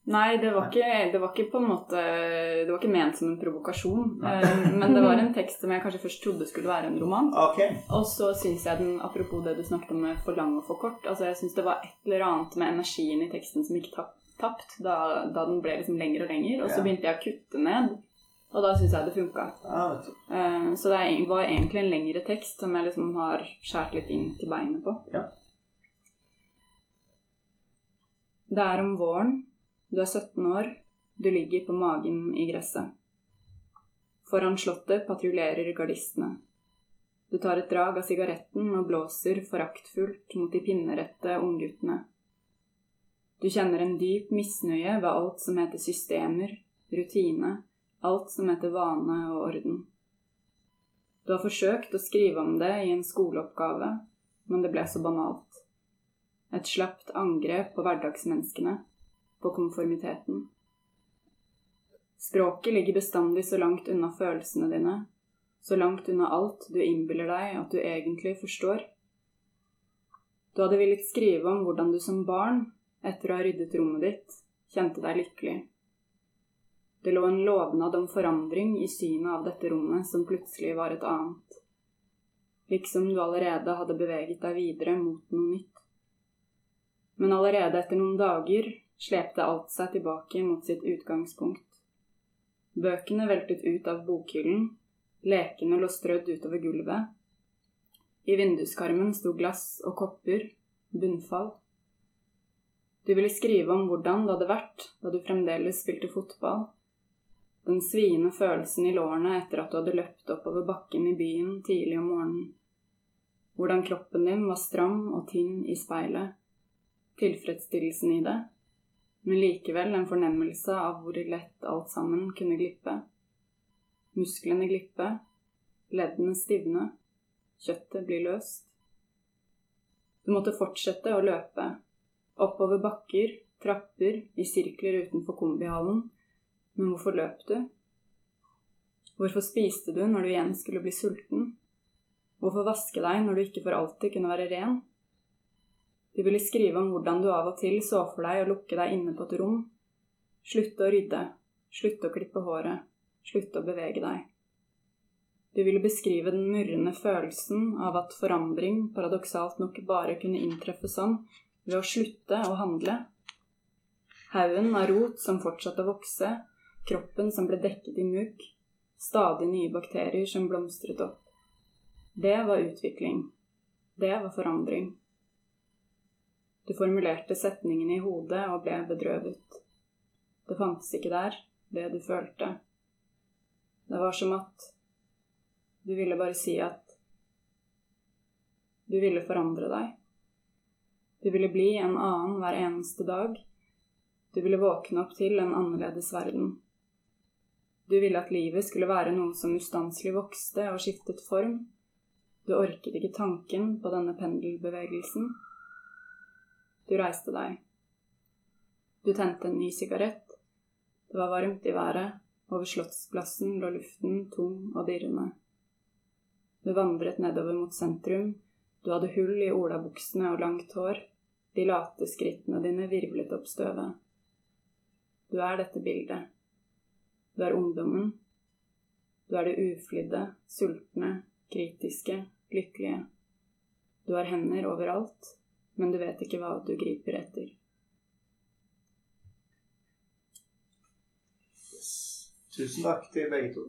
[SPEAKER 3] Nei, det var, ikke, det var ikke på en måte Det var ikke ment som en provokasjon. Eh, men det var en tekst som jeg kanskje først trodde skulle være en roman.
[SPEAKER 1] Okay.
[SPEAKER 3] Og så syns jeg den, apropos det du snakket om med for lang og for kort, altså jeg syns det var et eller annet med energien i teksten som gikk tap- tapt da, da den ble liksom lengre og lengre. Og så begynte jeg å kutte ned, og da syns jeg det funka.
[SPEAKER 1] Du.
[SPEAKER 3] Eh, Så det var egentlig en lengre tekst som jeg liksom har skåret litt inn til beinet på.
[SPEAKER 1] Ja.
[SPEAKER 3] Det er om våren. Du er 17 år. Du ligger på magen i gresset. Foran slottet patruljerer gardistene. Du tar et drag av sigaretten og blåser foraktfullt mot de pinnerette ungguttene. Du kjenner en dyp misnøye ved alt som heter systemer, rutine, alt som heter vane og orden. Du har forsøkt å skrive om det i en skoleoppgave, men det ble så banalt. Et slapt angrep på hverdagsmenneskene, på konformiteten. Språket ligger bestandig så langt unna følelsene dine, så langt unna alt du innbiller deg at du egentlig forstår. Du hadde villet skrive om hvordan du som barn, etter å ha ryddet rommet ditt, kjente deg lykkelig. Det lå en lovnad om forandring i synet av dette rommet som plutselig var et annet. Liksom du allerede hadde beveget deg videre mot noe nytt. Men allerede etter noen dager slepte alt seg tilbake mot sitt utgangspunkt. Bøkene veltet ut av bokhyllen, lekene lå strødd utover gulvet. I vinduskarmen sto glass og kopper, bunnfall. Du ville skrive om hvordan det hadde vært da du fremdeles spilte fotball, den sviende følelsen i lårene etter at du hadde løpt oppover bakken i byen tidlig om morgenen. Hvordan kroppen din var stram og tynn i speilet. Tilfredsstillelsen i det, men likevel en fornemmelse av hvor lett alt sammen kunne glippe. Musklene glippe, leddene stivne, kjøttet blir løst. Du måtte fortsette å løpe, oppover bakker, trapper, i sirkler utenfor kombihallen, men hvorfor løp du? Hvorfor spiste du når du igjen skulle bli sulten? Hvorfor vaske deg når du ikke for alltid kunne være ren? Du ville skrive om hvordan du av og til så for deg å lukke deg inne på et rom. Slutte å rydde, slutte å klippe håret, slutte å bevege deg. Du ville beskrive den murrende følelsen av at forandring paradoksalt nok bare kunne inntreffe sånn ved å slutte å handle. Haugen av rot som fortsatte å vokse, kroppen som ble dekket i mugg, stadig nye bakterier som blomstret opp. Det var utvikling. Det var forandring. Du formulerte setningene i hodet og ble bedrøvet. Det fantes ikke der, det du følte. Det var som at du ville bare si at du ville forandre deg. Du ville bli en annen hver eneste dag. Du ville våkne opp til en annerledes verden. Du ville at livet skulle være noe som ustanselig vokste og skiftet form. Du orket ikke tanken på denne pendelbevegelsen. Du reiste deg. Du tente en ny sigarett. Det var varmt i været. Over Slottsplassen lå luften tung og dirrende. Du vandret nedover mot sentrum. Du hadde hull i olabuksene og langt hår. De late skrittene dine virvlet opp støvet. Du er dette bildet. Du er ungdommen. Du er det uflidde, sultne, kritiske, lykkelige. Du har hender overalt, men du vet ikke hva du griper etter.
[SPEAKER 1] Yes. Tusen takk til begge to.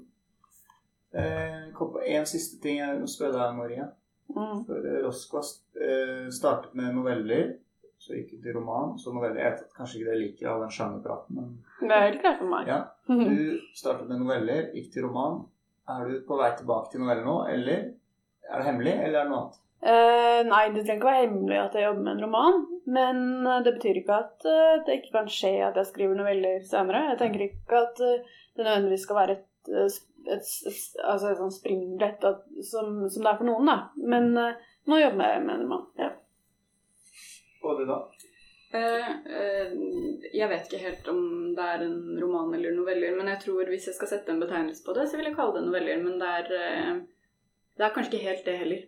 [SPEAKER 1] Eh, kom på en siste ting jeg vil spørre deg, Maria.
[SPEAKER 2] Mm.
[SPEAKER 1] For Roskva Roskvast eh, startet med noveller, så gikk hun til roman, så noveller. Jeg vet kanskje ikke det liker all den sjangerpraten, men
[SPEAKER 2] Det er helt greit for meg.
[SPEAKER 1] ja. Du startet med noveller, gikk til roman. Er du på vei tilbake til noveller nå, eller er det hemmelig, eller er det noe annet?
[SPEAKER 2] Uh, nei, det trenger ikke være hemmelig at jeg jobber med en roman. Men eh, det betyr ikke at uh, det ikke kan skje at jeg skriver noveller senere. Jeg tenker ikke at uh, det nødvendigvis skal være et, et, et, et, altså et sånn springbrett som, som det er for noen, da. Men nå jobber jeg med en roman. Ja.
[SPEAKER 1] Og du da?
[SPEAKER 3] Eh, eh, jeg vet ikke helt om det er en roman eller noveller, men jeg tror hvis jeg skal sette en betegnelse på det, så vil jeg kalle det noveller. Men det er eh, Det er kanskje ikke helt det heller.